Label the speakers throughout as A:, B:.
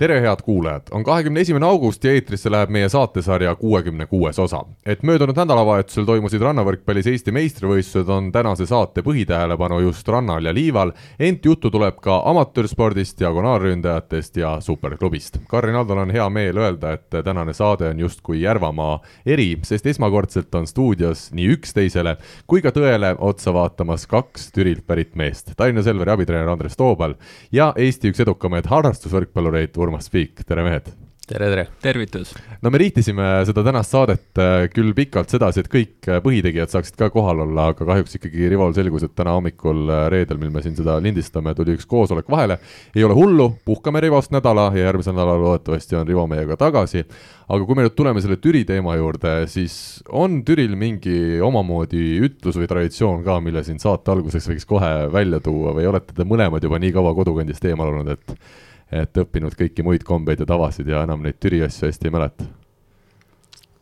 A: tere, head kuulajad, on kahekümne esimene august ja eetrisse läheb meie saatesarja kuuekümne kuues osa. et möödunud nädalavahetusel toimusid rannavõrkpallis Eesti meistrivõistlused, on tänase saate põhitähelepanu just rannal ja liival, ent juttu tuleb ka amatöörspordist, diagonaalründajatest ja superklubist. Karin Aldal on hea meel öelda, et tänane saade on justkui Järvamaa eri, sest esmakordselt on stuudios nii üksteisele kui ka tõele otsa vaatamas kaks Türilt pärit meest, Tallinna Selveri abitreener Andres Toobal ja Eesti üks edukamaid harrastusvõrkpallureid Urmas Spiik, tere mehed!
B: tere, tere!
C: tervitus!
A: no me riitisime seda tänast saadet äh, küll pikalt sedasi, et kõik äh, põhitegijad saaksid ka kohal olla, aga kahjuks ikkagi Rivol selgus, et täna hommikul äh, reedel, mil me siin seda lindistame, tuli üks koosolek vahele. ei ole hullu, puhkame Rivost nädala ja järgmisel nädalal loodetavasti on Rivo meiega tagasi. aga kui me nüüd tuleme selle Türi teema juurde, siis on Türil mingi omamoodi ütlus või traditsioon ka, mille siin saate alguseks võiks kohe välja tuua või olete te mõlemad juba nii kaua kodukandist eemal olnud, et et õppinud kõiki muid kombeid ja tavasid ja enam neid Türi asju hästi ei mäleta?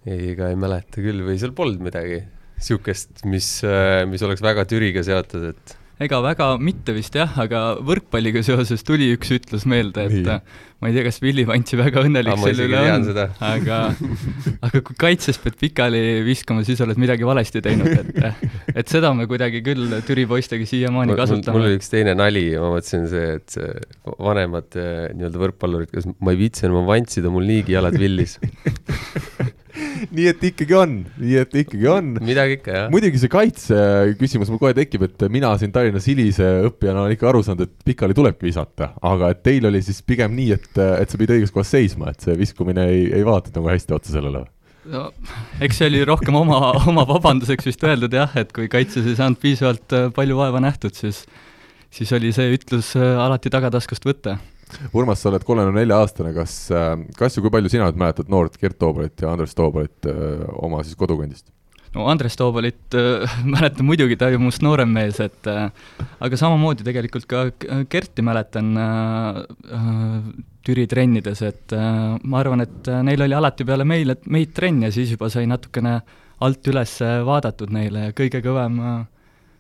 B: ei, ega ei mäleta küll või seal polnud midagi niisugust, mis, mis oleks väga Türiga seotud, et
C: ega väga mitte vist jah, aga võrkpalliga seoses tuli üks ütlus meelde, et Nii. Ma ei tea, kas Willie Vantsi väga õnnelik selle üle on, aga aga kui kaitses pead pikali viskama, siis oled midagi valesti teinud, et et seda me kuidagi küll Türi poistega siiamaani kasutame.
B: mul oli üks teine nali, ma mõtlesin see, et see vanemad eh, nii-öelda võrkpallurid, kas ma ei viitsi enam vantsida, mul niigi jalad villis
A: nii et ikkagi on, nii et ikkagi on.
B: midagi ikka, jah.
A: muidugi see kaitse küsimus mul kohe tekib, et mina siin Tallinnas hilise õppijana olen ikka aru saanud, et pikali tulebki visata, aga et teil oli siis pigem nii, et, et sa pidid õiges kohas seisma, et see viskumine ei, ei vaadanud nagu hästi otsa sellele
C: no eks see oli rohkem oma, oma vabanduseks vist öeldud jah, et kui kaitses ei saanud piisavalt äh, palju vaeva nähtud, siis siis oli see ütlus äh, alati tagataskust võtta
A: Urmas, sa oled kolmekümne nelja aastane, kas, äh, kas ja kui palju sina nüüd mäletad noort Gert Toobalit ja Andres Toobalit äh, oma siis kodukandist?
C: No Andres Toobalit äh, mäletan muidugi, ta oli minust noorem mees, et äh, aga samamoodi tegelikult ka Gerti mäletan äh, äh, Türi trennides, et äh, ma arvan, et neil oli alati peale meile, meid trenn ja siis juba sai natukene alt üles vaadatud neile ja kõige kõvem äh,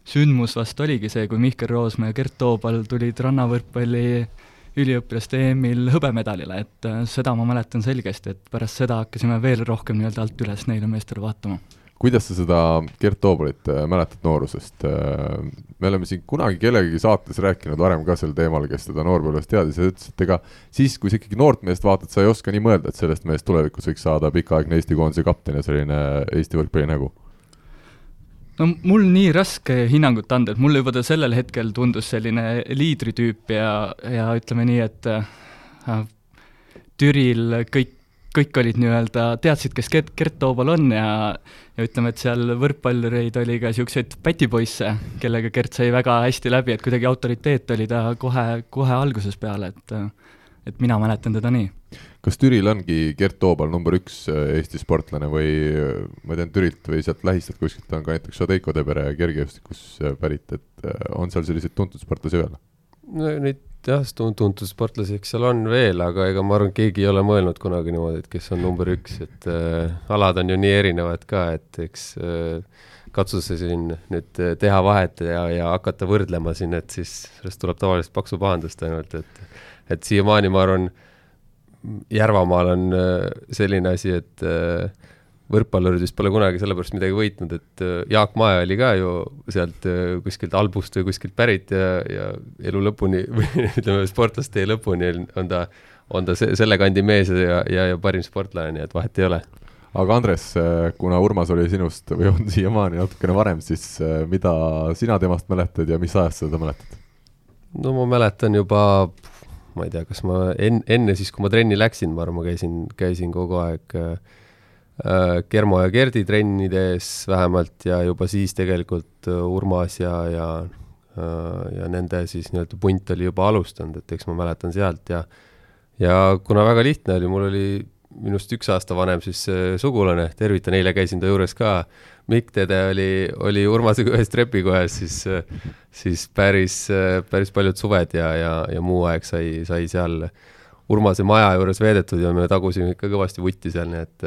C: sündmus vast oligi see, kui Mihkel Roosmäe ja Gert Toobal tulid rannavõrkpalli äh, üliõpilaste EM-il hõbemedalile, et äh, seda ma mäletan selgesti, et pärast seda hakkasime veel rohkem nii-öelda alt üles neile meestele vaatama.
A: Kuidas sa seda Gert Toobalit äh, mäletad noorusest? Äh, me oleme siin kunagi kellegagi saates rääkinud varem ka sel teemal, kes teda noorpõlvest teadis ja ütles, et ega siis, kui sa ikkagi noort meest vaatad, sa ei oska nii mõelda, et sellest mehest tulevikus võiks saada pikaaegne Eesti koondise kapten ja selline Eesti võrkpalli nägu
C: no mul nii raske hinnangut anda, et mulle juba ta sellel hetkel tundus selline liidritüüp ja, ja ütleme nii, et äh, Türil kõik, kõik olid nii-öelda, teadsid, kes Gert, Gert Toobal on ja ja ütleme, et seal võrkpallureid oli ka niisuguseid pätipoisse, kellega Gert sai väga hästi läbi, et kuidagi autoriteet oli ta kohe, kohe algusest peale, et et mina mäletan teda nii
A: kas Türil ongi Gert Toobal number üks äh, Eesti sportlane või äh, ma tean Türilt või sealt lähistalt kuskilt on ka näiteks Šadeiko Tebere kergejõustikus äh, pärit, et on seal selliseid tuntud sportlasi veel?
B: no neid jah, tuntud sportlasi, eks seal on veel, aga ega ma arvan, keegi ei ole mõelnud kunagi niimoodi, et kes on number üks, et äh, alad on ju nii erinevad ka, et eks äh, katsu sa siin nüüd teha vahet ja, ja hakata võrdlema siin, et siis sellest tuleb tavaliselt paksu pahandust ainult, et et siiamaani ma arvan Järvamaal on äh, selline asi, et äh, võrkpallurid vist pole kunagi sellepärast midagi võitnud, et äh, Jaak Mae oli ka ju sealt kuskilt albust või kuskilt pärit ja, ja elu lõpuni või ütleme, sportlastee lõpuni on ta, on ta se selle kandi mees ja, ja, ja parim sportlane, nii et vahet ei ole.
A: aga Andres, kuna Urmas oli sinust või on siiamaani natukene varem, siis mida sina temast mäletad ja mis ajast sa teda mäletad?
B: no ma mäletan juba ma ei tea, kas ma en-, enne siis, kui ma trenni läksin, ma arvan, ma käisin, käisin kogu aeg äh, Germo ja Gerdi trennides vähemalt ja juba siis tegelikult äh, Urmas ja, ja äh, ja nende siis nii-öelda punt oli juba alustanud, et eks ma mäletan sealt ja ja kuna väga lihtne oli, mul oli minust üks aasta vanem siis äh, sugulane, tervitan, eile käisin ta juures ka, Mikk Tede oli, oli Urmasega ühes trepikojas, siis, siis päris, päris paljud suved ja, ja, ja muu aeg sai, sai seal Urmase maja juures veedetud ja me tagusime ikka kõvasti vutti seal, nii et,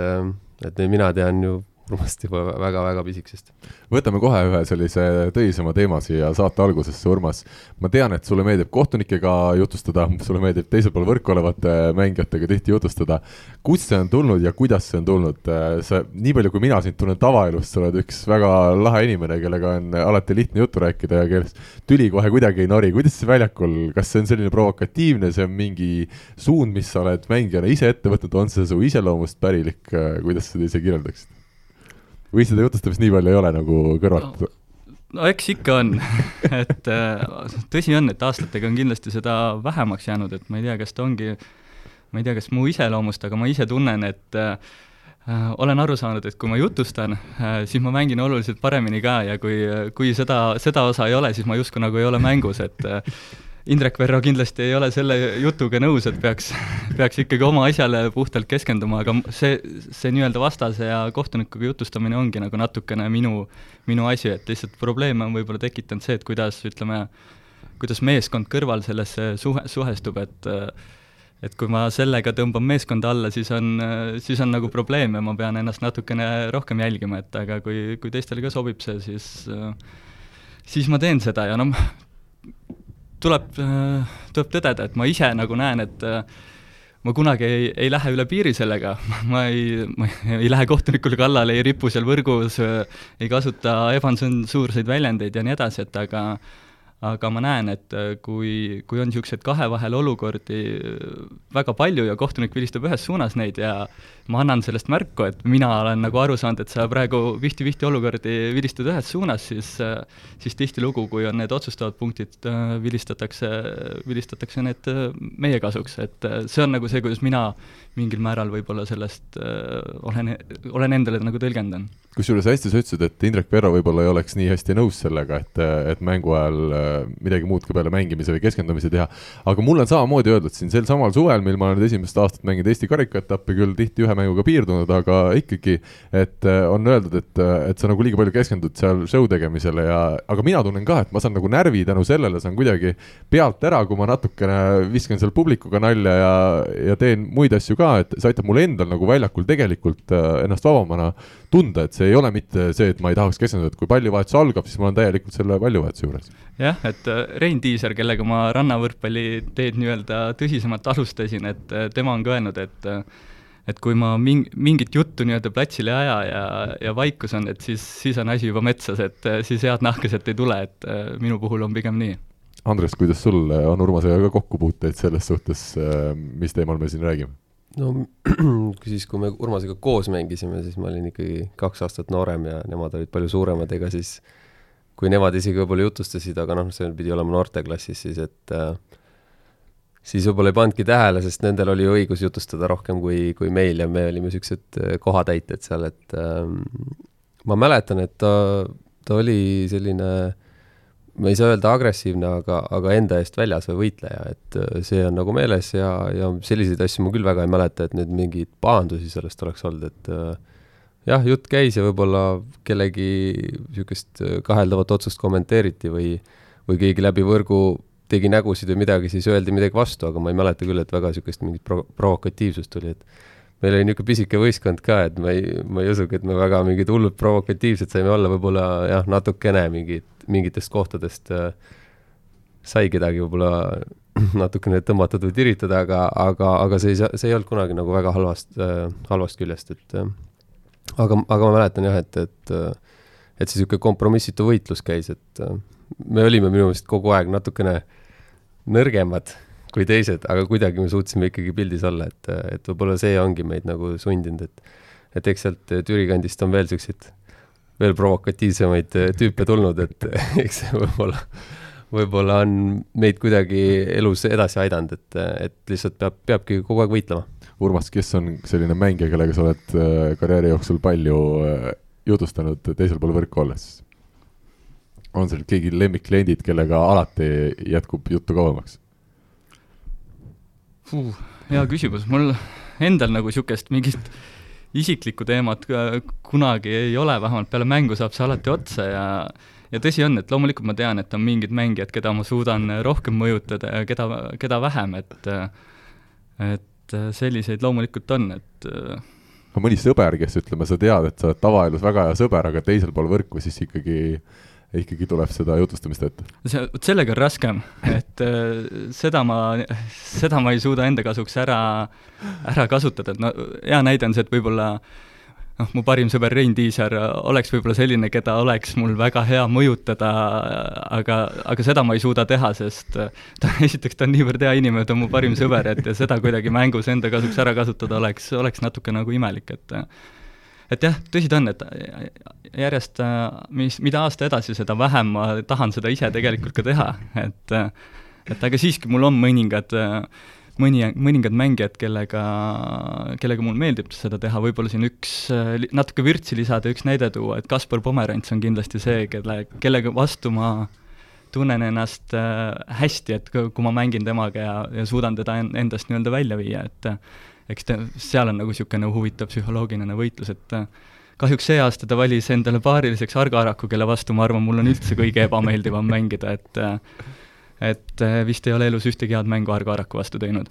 B: et mina tean ju Urmast juba väga-väga pisikesest.
A: võtame kohe ühe sellise tõsisema teema siia saate algusesse, Urmas. ma tean, et sulle meeldib kohtunikega jutustada, sulle meeldib teisel pool võrku olevate mängijatega tihti jutustada. kust see on tulnud ja kuidas see on tulnud? sa, nii palju kui mina sind tunnen tavaelust, sa oled üks väga lahe inimene, kellega on alati lihtne juttu rääkida ja kellest tüli kohe kuidagi ei nori. kuidas see väljakul, kas see on selline provokatiivne, see on mingi suund, mis sa oled mängijana ise ette võtnud, on see su iseloomust pärilik, kuidas sa seda ise kirjeldaksid? Või seda jutustamist nii palju ei ole nagu kõrvalt no.?
C: no eks ikka on et äh, tõsi on, et aastatega on kindlasti seda vähemaks jäänud, et ma ei tea, kas ta ongi, ma ei tea, kas mu iseloomust, aga ma ise tunnen, et äh, olen aru saanud, et kui ma jutustan äh,, siis ma mängin oluliselt paremini ka ja kui, kui seda, seda osa ei ole, siis ma justkui nagu ei ole mängus, et äh, Indrek Verro kindlasti ei ole selle jutuga nõus, et peaks, peaks ikkagi oma asjale puhtalt keskenduma, aga see, see nii-öelda vastase ja kohtunikuga jutustamine ongi nagu natukene minu, minu asi, et lihtsalt probleeme on võib-olla tekitanud see, et kuidas, ütleme, kuidas meeskond kõrval sellesse suhe, suhestub, et et kui ma sellega tõmban meeskonda alla, siis on, siis on nagu probleem ja ma pean ennast natukene rohkem jälgima, et aga kui, kui teistele ka sobib see, siis siis ma teen seda ja noh, tuleb, tuleb tõdeda, et ma ise nagu näen, et ma kunagi ei, ei lähe üle piiri sellega, ma ei, ma ei lähe kohtunikule kallale, ei ripu seal võrgus, ei kasuta ebatsensuurseid väljendeid ja nii edasi, et aga aga ma näen, et äh, kui, kui on niisuguseid kahe vahel olukordi äh, väga palju ja kohtunik vilistab ühes suunas neid ja ma annan sellest märku, et mina olen nagu aru saanud, et sa praegu vihti-vihti olukordi vilistad ühes suunas, siis äh, siis tihtilugu, kui on need otsustavad punktid, vilistatakse, vilistatakse need meie kasuks, et see on nagu see, kuidas mina mingil määral võib-olla sellest olen, olen endale nagu tõlgendan
A: kusjuures hästi sa ütlesid, et Indrek Verro võib-olla ei oleks nii hästi nõus sellega, et, et mängu ajal äh, midagi muud ka peale mängimise või keskendumise teha. aga mulle on samamoodi öeldud siin sel samal suvel, mil ma olen esimest aastat mänginud Eesti karikaetappi, küll tihti ühe mänguga piirdunud, aga ikkagi, et äh, on öeldud, et, et sa nagu liiga palju keskendud seal show tegemisele ja, aga mina tunnen ka, et ma saan nagu närvi tänu sellele, saan kuidagi pealt ära, kui ma natukene viskan seal publikuga nalja ja, ja teen muid asju ka, et see aitab mul endal nagu väljakul tegelikult äh, ennast vabamana tunda, et see ei ole mitte see, et ma ei tahaks keskenduda, et kui pallivahetus algab, siis ma olen täielikult selle pallivahetuse juures.
C: jah, et äh, Rein Tiiser, kellega ma rannavõrkpalli teed nii-öelda tõsisemalt alustasin, et äh, tema on ka öelnud, et äh, et kui ma ming-, mingit juttu nii-öelda platsile ei aja ja, ja vaikus on, et siis, siis on asi juba metsas, et siis head nahka sealt ei tule, et minu puhul on pigem nii.
A: Andres, kuidas sul on Urmasega ka kokkupuuteid selles suhtes, mis teemal me siin räägime?
B: No siis, kui me Urmasega koos mängisime, siis ma olin ikkagi kaks aastat noorem ja nemad olid palju suuremad, ega siis kui nemad isegi võib-olla jutustasid, aga noh, see pidi olema noorteklassis siis, et äh, siis võib-olla ei pannudki tähele, sest nendel oli õigus jutustada rohkem kui, kui meil ja me olime niisugused äh, kohatäitjad seal, et äh, ma mäletan, et ta, ta oli selline äh, ma ei saa öelda agressiivne, aga, aga enda eest väljas või võitleja, et äh, see on nagu meeles ja, ja selliseid asju ma küll väga ei mäleta, et nüüd mingeid pahandusi sellest oleks olnud, et äh, jah, jutt käis ja võib-olla kellegi niisugust äh, kaheldavat otsust kommenteeriti või, või keegi läbi võrgu tegi nägusid või midagi, siis öeldi midagi vastu, aga ma ei mäleta küll, et väga niisugust mingit pro-, provokatiivsust tuli, et meil oli niisugune pisike võistkond ka, et ma ei, ma ei usugi, et me väga mingid hullud provokatiivsed saime olla, võib-olla jah, natukene mingid, mingitest kohtadest äh, sai kedagi võib-olla natukene tõmmatud või tiritud, aga, aga, aga see ei see ei olnud kunagi nagu väga halvast äh,, halvast küljest, et äh, aga, aga ma mäletan jah, et, et et see niisugune kompromissitu võitlus käis, et me olime minu meelest kogu aeg natukene nõrgemad kui teised, aga kuidagi me suutsime ikkagi pildis olla, et, et võib-olla see ongi meid nagu sundinud, et et eks sealt Türi kandist on veel niisuguseid, veel provokatiivsemaid tüüpe tulnud, et eks see võib-olla, võib-olla on meid kuidagi elus edasi aidanud, et, et lihtsalt peab, peabki kogu aeg võitlema.
A: Urmas, kes on selline mängija, kellega sa oled äh, karjääri jooksul palju äh, jutustanud teisel pool võrku olles? on sul keegi lemmikkliendid, kellega alati jätkub juttu kauemaks?
C: hea küsimus, mul endal nagu niisugust mingit isiklikku teemat kunagi ei ole, vähemalt peale mängu saab see alati otsa ja ja tõsi on, et loomulikult ma tean, et on mingid mängijad, keda ma suudan rohkem mõjutada ja keda, keda vähem, et et selliseid loomulikult on, et
A: no mõni sõber, kes ütleme, sa tead, et sa oled tavaelus väga hea sõber, aga teisel pool võrku siis ikkagi ikkagi tuleb seda jutustamist ette?
C: see, vot sellega on raskem, et äh, seda ma, seda ma ei suuda enda kasuks ära, ära kasutada, et no hea näide on see, et võib-olla noh, mu parim sõber Rein Tiisar oleks võib-olla selline, keda oleks mul väga hea mõjutada, aga, aga seda ma ei suuda teha, sest ta, esiteks ta on niivõrd hea inimene, ta on mu parim sõber, et ja seda kuidagi mängus enda kasuks ära kasutada oleks, oleks natuke nagu imelik, et et jah, tõsi ta on, et järjest, mis, mida aasta edasi, seda vähem ma tahan seda ise tegelikult ka teha, et et aga siiski mul on mõningad, mõni, mõningad mängijad, kellega, kellega mul meeldib seda teha, võib-olla siin üks, natuke vürtsi lisada, üks näide tuua, et Kaspar Pomerants on kindlasti see, kelle, kellega vastu ma tunnen ennast hästi, et kui ma mängin temaga ja, ja suudan teda endast nii-öelda välja viia, et eks ta, seal on nagu niisugune huvitav psühholoogiline võitlus, et äh, kahjuks see aasta ta valis endale paariliseks Argo Araku, kelle vastu ma arvan, mul on üldse kõige ebameeldivam mängida, et et äh, vist ei ole elus ühtegi head mängu Argo Araku vastu teinud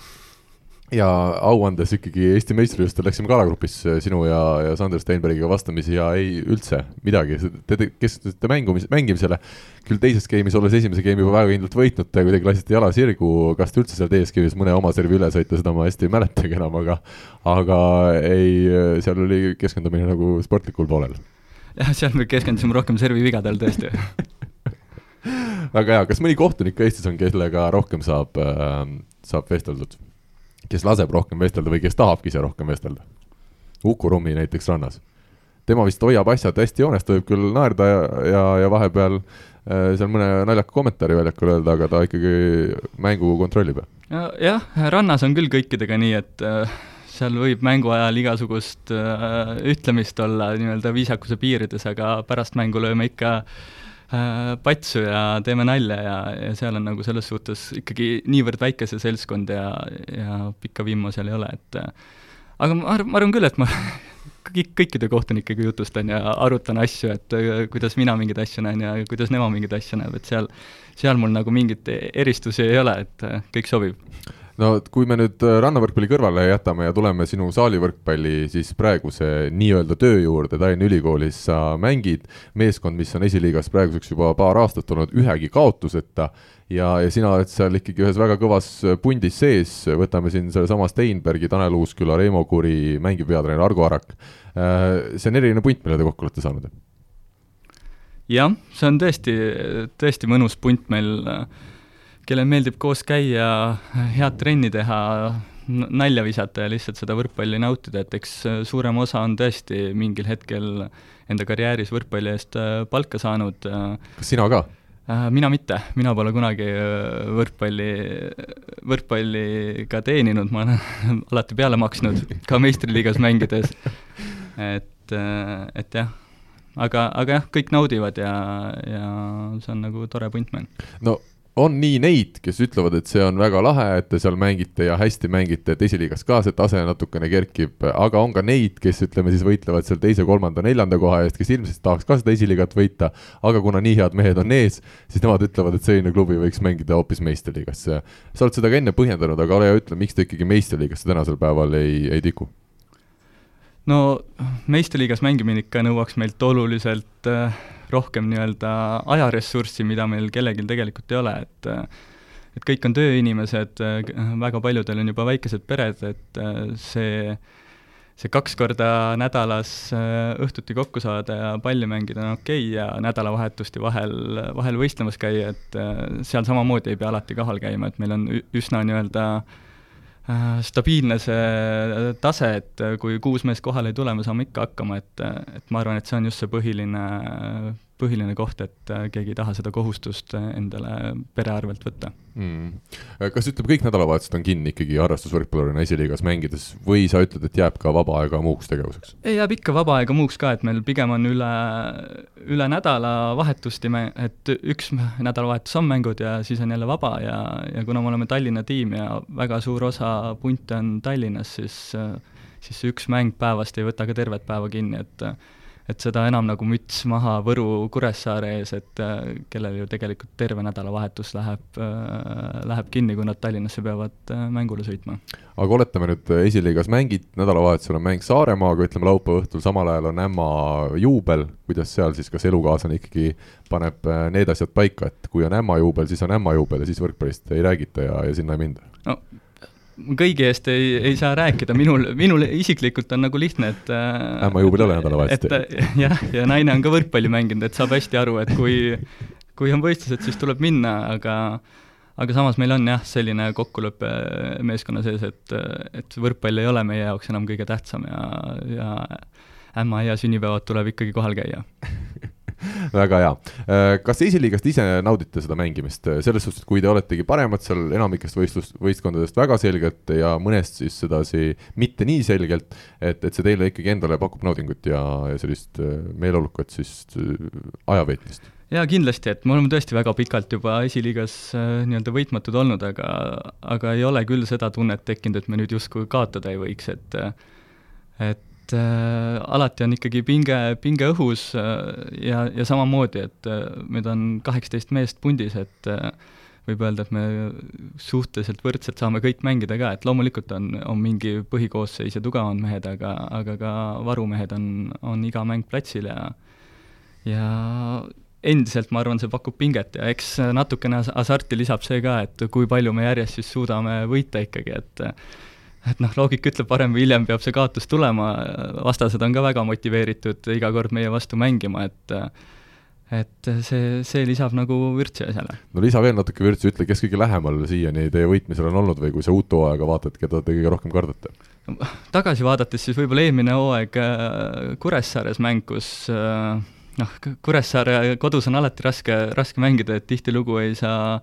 A: ja auandes ikkagi Eesti meistrivõistlustel läksime ka alagrupis äh, sinu ja, ja Sander Steinbergiga vastamisi ja ei üldse midagi, te, te keskendusite mängumis, mängimisele, küll teises game'is, olles esimese game'i juba väga kindlalt võitnud, te kuidagi lasite jala sirgu, kas te üldse seal teises game'is mõne oma servi üle saite, seda ma hästi ei mäletagi enam, aga aga ei, seal oli keskendumine nagu sportlikul poolel.
C: jah, seal me keskendusime rohkem servi vigadel tõesti.
A: Väga hea, kas mõni kohtunik ka Eestis on, kellega rohkem saab äh,, saab vesteldud? Kes laseb rohkem vestelda või kes tahabki ise rohkem vestelda. Uku Rummi näiteks rannas. tema vist hoiab asjad hästi joonest, võib küll naerda ja, ja, ja vahepeal äh, seal mõne naljaka kommentaari väljakul öelda, aga ta ikkagi mängu kontrollib.
C: jah, rannas on küll kõikidega nii, et äh, seal võib mängu ajal igasugust äh, ütlemist olla nii-öelda viisakuse piirides, aga pärast mängu lööme ikka Äh, patsu ja teeme nalja ja, ja seal on nagu selles suhtes ikkagi niivõrd väike see seltskond ja, ja pikka vimmu seal ei ole, et aga ma arvan, ma arvan küll, et ma kõik, kõikide kohtunikega jutustan ja arutan asju, et äh, kuidas mina mingeid asju näen ja kuidas nemad mingeid asju näevad, seal, seal mul nagu mingeid eristusi ei ole, et äh, kõik sobib
A: no kui me nüüd äh, rannavõrkpalli kõrvale jätame ja tuleme sinu saalivõrkpalli siis praeguse nii-öelda töö juurde, Tallinna Ülikoolis sa mängid, meeskond, mis on esiliigas praeguseks juba paar aastat olnud ühegi kaotuseta ja, ja sina oled seal ikkagi ühes väga kõvas pundis sees, võtame siin sellesama Steinbergi, Tanel Uusküla, Reimo Kuri, mängib peatreener Argo Arak. Äh, see on eriline punt, mille te kokku olete saanud?
C: jah, see on tõesti, tõesti mõnus punt meil äh, kellel meeldib koos käia, head trenni teha, nalja visata ja lihtsalt seda võrkpalli nautida, et eks äh, suurem osa on tõesti mingil hetkel enda karjääris võrkpalli eest äh, palka saanud.
A: Äh, kas sina ka?
C: mina mitte, mina pole kunagi võrkpalli, võrkpalli ka teeninud, ma olen alati peale maksnud, ka meistriliigas mängides. et, et jah, aga, aga jah, kõik naudivad ja, ja see on nagu tore punt meil.
A: no on nii neid, kes ütlevad, et see on väga lahe, et te seal mängite ja hästi mängite, et esiliigas ka see tase natukene kerkib, aga on ka neid, kes ütleme siis võitlevad seal teise, kolmanda, neljanda koha eest, kes ilmselt tahaks ka seda esiliigat võita, aga kuna nii head mehed on ees, siis nemad ütlevad, et selline klubi võiks mängida hoopis meistriliigas. sa oled seda ka enne põhjendanud, aga ole hea, ütle, miks ta ikkagi meistriliigasse tänasel päeval ei, ei tiku?
C: no meistriliigas mängimine ikka nõuaks meilt oluliselt äh rohkem nii-öelda ajaressurssi, mida meil kellelgi tegelikult ei ole, et et kõik on tööinimesed, väga paljudel on juba väikesed pered, et see see kaks korda nädalas õhtuti kokku saada ja palli mängida on okei okay ja nädalavahetusti vahel, vahel võistlemas käia, et seal samamoodi ei pea alati kahal käima, et meil on üsna nii-öelda stabiilne see tase, et kui kuus meest kohale ei tule, me saame ikka hakkama, et, et ma arvan, et see on just see põhiline põhiline koht, et äh, keegi ei taha seda kohustust äh, endale pere arvelt võtta
A: mm.. kas ütleme, kõik nädalavahetused on kinni ikkagi harrastusvõrkpallurina esiliigas mängides või sa ütled, et jääb ka vaba aega muuks tegevuseks?
C: ei, jääb ikka vaba aega muuks ka, et meil pigem on üle, üle nädala vahetusti, et üks nädalavahetus on mängud ja siis on jälle vaba ja, ja kuna me oleme Tallinna tiim ja väga suur osa punte on Tallinnas, siis siis see üks mäng päevast ei võta ka tervet päeva kinni, et et seda enam nagu müts maha Võru Kuressaare ees, et äh, kellel ju tegelikult terve nädalavahetus läheb, äh, läheb kinni, kui nad Tallinnasse peavad äh, mängule sõitma.
A: aga oletame nüüd esiliigas mängid, nädalavahetusel on mäng Saaremaaga, ütleme laupäeva õhtul, samal ajal on ämma juubel, kuidas seal siis, kas elukaaslane ikkagi paneb need asjad paika, et kui on ämma juubel, siis on ämma juubel ja siis võrkpallist ei räägita ja, ja sinna ei minda?
C: no kõigi eest ei, ei saa rääkida, minul, minul isiklikult on nagu lihtne, et
A: ämma juubel ei ole nädalavahetuseti.
C: jah, ja naine on ka võrkpalli mänginud, et saab hästi aru, et kui, kui on võistlused, siis tuleb minna, aga aga samas meil on jah, selline kokkulepe meeskonna sees, et, et võrkpall ei ole meie jaoks enam kõige tähtsam ja, ja ämma ja sünnipäevad tuleb ikkagi kohal käia
A: väga hea. Äh, kas esiliigast ise naudite seda mängimist, selles suhtes, et kui te oletegi paremad seal enamikest võistlust, võistkondadest väga selgelt ja mõnest siis sedasi mitte nii selgelt, et, et see teile ikkagi endale pakub naudingut ja, ja sellist äh, meeleolukat siis äh, aja veetmist?
C: jaa, kindlasti, et me oleme tõesti väga pikalt juba esiliigas äh, nii-öelda võitmatud olnud, aga aga ei ole küll seda tunnet tekkinud, et me nüüd justkui kaotada ei võiks, et et et äh, alati on ikkagi pinge, pinge õhus äh, ja, ja samamoodi, et äh, meid on kaheksateist meest pundis, et äh, võib öelda, et me suhteliselt võrdselt saame kõik mängida ka, et loomulikult on, on mingi põhikoosseis ja tugevamad mehed, aga, aga ka varumehed on, on iga mäng platsil ja ja endiselt ma arvan, see pakub pinget ja eks natukene hasarti lisab see ka, et kui palju me järjest siis suudame võita ikkagi, et et noh, loogika ütleb, varem või hiljem peab see kaotus tulema, vastased on ka väga motiveeritud iga kord meie vastu mängima, et et see, see lisab nagu vürtsi asjale.
A: no lisa veel natuke vürtsi, ütle, kes kõige lähemal siiani teie võitmisel on olnud või kui sa uut hooaega vaatad, keda te kõige rohkem kardate?
C: tagasi vaadates siis võib-olla eelmine hooaeg äh, Kuressaares mäng, kus äh, noh, Kuressaare kodus on alati raske, raske mängida, et tihtilugu ei saa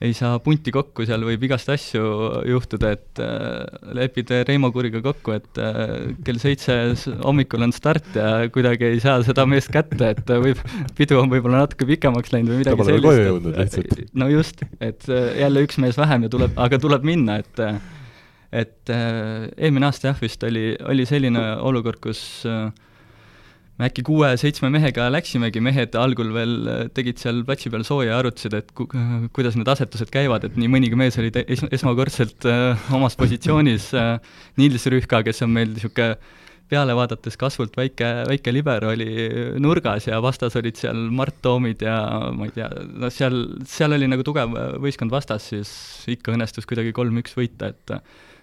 C: ei saa punti kokku, seal võib igast asju juhtuda, et äh, lepid Reimo Kuriga kokku, et äh, kell seitse hommikul on start ja kuidagi ei saa seda meest kätte, et võib, pidu on võib-olla natuke pikemaks läinud või midagi
A: sellist.
C: no just, et äh, jälle üks mees vähem ja tuleb, aga tuleb minna, et et äh, eelmine aasta jah, vist oli, oli selline olukord, kus äh, me äkki kuue-seitsme mehega läksimegi, mehed algul veel äh, tegid seal platsi peal sooja ja arutasid, et ku-, kuidas need asetused käivad, et nii mõnigi mees oli es-, esmakordselt äh, omas positsioonis äh,, Nils Rühka, kes on meil niisugune peale vaadates kasvult väike, väike liber oli nurgas ja vastas olid seal Mart Toomid ja ma ei tea, noh seal, seal oli nagu tugev võistkond vastas, siis ikka õnnestus kuidagi kolm-üks võita, et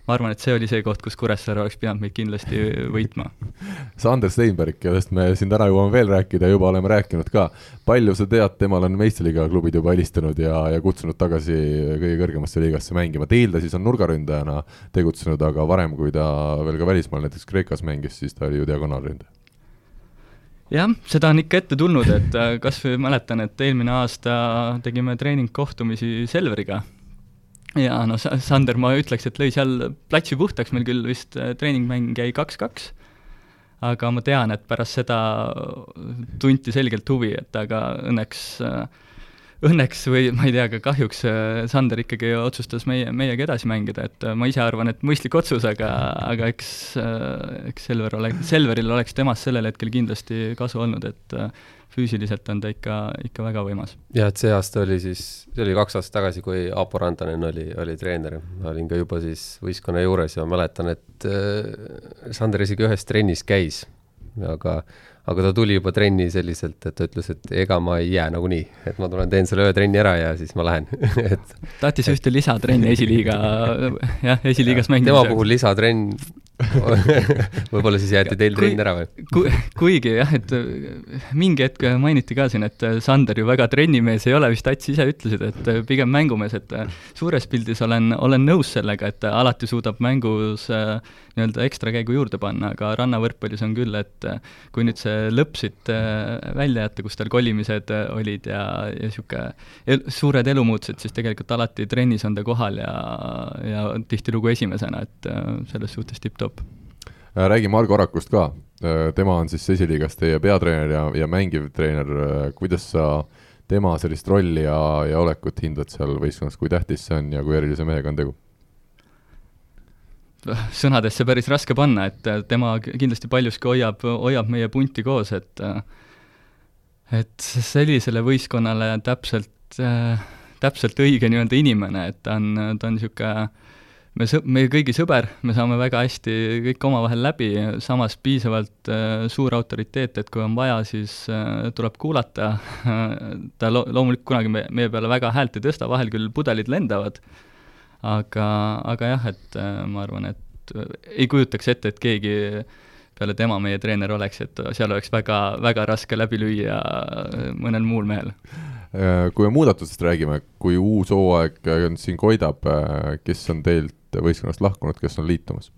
C: ma arvan, et see oli see koht, kus Kuressaare oleks pidanud meid kindlasti võitma.
A: Sander Steinberg, kellest me siin täna jõuame veel rääkida, juba oleme rääkinud ka, palju sa tead, temal on meistriliiga klubid juba helistanud ja, ja kutsunud tagasi kõige kõrgemasse liigasse mängima, teil ta siis on nurgaründajana tegutsenud, aga varem, kui ta veel ka välismaal, näiteks Kreekas mängis, siis ta oli ju diagonaalründaja.
C: Jah, seda on ikka ette tulnud, et äh, kas või mäletan, et eelmine aasta tegime treeningkohtumisi Selveriga ja noh, Sander, ma ütleks, et lõi seal platsi puhtaks, meil küll vist äh, treeningmäng jäi kaks-kaks, aga ma tean, et pärast seda tunti selgelt huvi, et aga õnneks äh, õnneks või ma ei tea, aga kahjuks äh, Sander ikkagi otsustas meie, meiega edasi mängida, et ma ise arvan, et mõistlik otsus, aga, aga eks, eks Selver ole, Selveril oleks temast sellel hetkel kindlasti kasu olnud, et füüsiliselt on ta ikka, ikka väga võimas.
B: jah, et see aasta oli siis, see oli kaks aastat tagasi, kui Aapo Rantanen oli, oli treener. ma olin ka juba siis võistkonna juures ja mäletan, et äh, Sander isegi ühes trennis käis, aga aga ta tuli juba trenni selliselt, et ta ütles, et ega ma ei jää nagunii, et ma tulen teen selle ühe trenni ära ja siis ma lähen et
C: tahtis ühte lisatrenni esiliiga, jah, esiliigas mängimiseks.
B: tema puhul lisatrenn võib-olla siis jäeti teil trenn ära või
C: ku,? kuigi jah, et äh, mingi hetk mainiti ka siin, et äh, Sander ju väga trennimees ei ole, vist Ats ise ütlesid, et äh, pigem mängumees, et suures pildis olen, olen nõus sellega, et alati suudab mängus nii-öelda ekstra käigu juurde panna, aga rannavõrkpallis on küll, et kui nüüd see lõpp siit välja jätta, kus tal kolimised olid ja, ja niisugune el, suured elumuutused, siis tegelikult alati trennis on ta kohal ja, ja tihtilugu esimesena, et selles suhtes tipp-topp top.
A: Äh, räägi Margo Orakust ka, äh, tema on siis esiliigas teie peatreener ja, ja mängiv treener, äh, kuidas sa tema sellist rolli ja, ja olekut hindad seal võistkonnas, kui tähtis see on ja kui erilise mehega on tegu?
C: sõnadesse päris raske panna, et tema kindlasti paljuski hoiab, hoiab meie punti koos, et et sellisele võistkonnale täpselt, täpselt õige nii-öelda inimene, et ta on, ta on niisugune me sõ-, meie kõigi sõber, me saame väga hästi kõik omavahel läbi, samas piisavalt äh, suur autoriteet, et kui on vaja, siis äh, tuleb kuulata ta lo-, loomulikult kunagi me, meie peale väga häält ei tõsta, vahel küll pudelid lendavad, aga, aga jah, et äh, ma arvan, et äh, ei kujutaks ette, et keegi peale tema meie treener oleks, et seal oleks väga, väga raske läbi lüüa mõnel muul mehel.
A: Äh, kui me muudatustest räägime, kui uus hooaeg siin koidab, äh, kes on teilt võistkonnast lahkunud, kes on liitumas?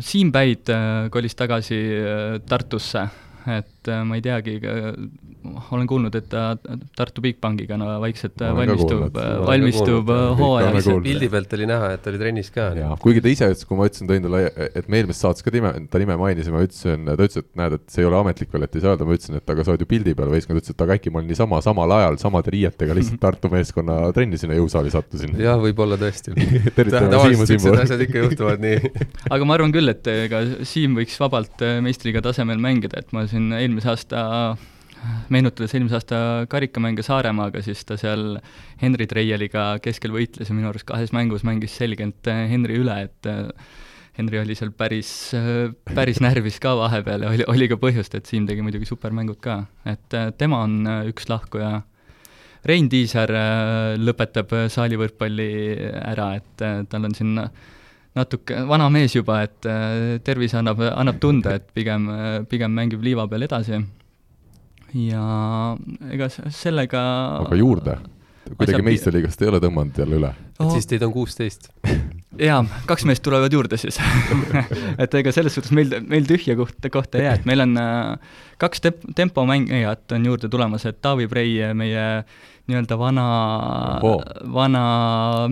C: Siim Päid kolis tagasi Tartusse et äh, ma ei teagi, olen kuulnud, et ta Tartu Bigbankiga no vaikselt valmistub, valmistub hooajaks.
B: pildi pealt oli näha, et oli trennis ka.
A: kuigi ta ise ütles, kui ma ütlesin, tõin talle, et me eelmises saates ka nime, ta nime mainisime, ma ütlesin, ta ütles, et näed, et see ei ole ametlik veel, et ei saa öelda, ma ütlesin, et aga sa oled ju pildi peal võistkond, ütles, et aga äkki ma olin niisama samal ajal samade riietega lihtsalt Tartu meeskonna trenni sinna jõusaali sattusin.
B: jah, võib-olla tõesti
A: Siimu siinpool.
B: asjad ikka juhtuvad nii
C: aga ma arvan küll, et ega Siim võiks vabalt meistriga tasemel mängida, et ma siin eelmise aasta meenutades eelmise aasta karikamänge Saaremaaga, siis ta seal Henri Treieliga keskel võitles ja minu arust kahes mängus mängis selgelt Henri üle, et Henri oli seal päris, päris närvis ka vahepeal ja oli, oli ka põhjust, et Siim tegi muidugi supermängud ka, et tema on üks lahkuja. Rein Tiisar lõpetab saalivõrkpalli ära, et tal on siin natuke vana mees juba, et äh, tervis annab, annab tunda, et pigem, pigem mängib liiva peal edasi. ja ega sellega
A: aga juurde? kuidagi meistriliigast ei ole tõmmanud jälle üle
B: oh.? et siis teid on kuusteist
C: jaa, kaks meest tulevad juurde siis et ega selles suhtes meil, meil tühja kohta, kohta ei jää, et meil on äh, kaks temp-, tempomängijat on juurde tulemas, et Taavi Prei, meie nii-öelda vana vana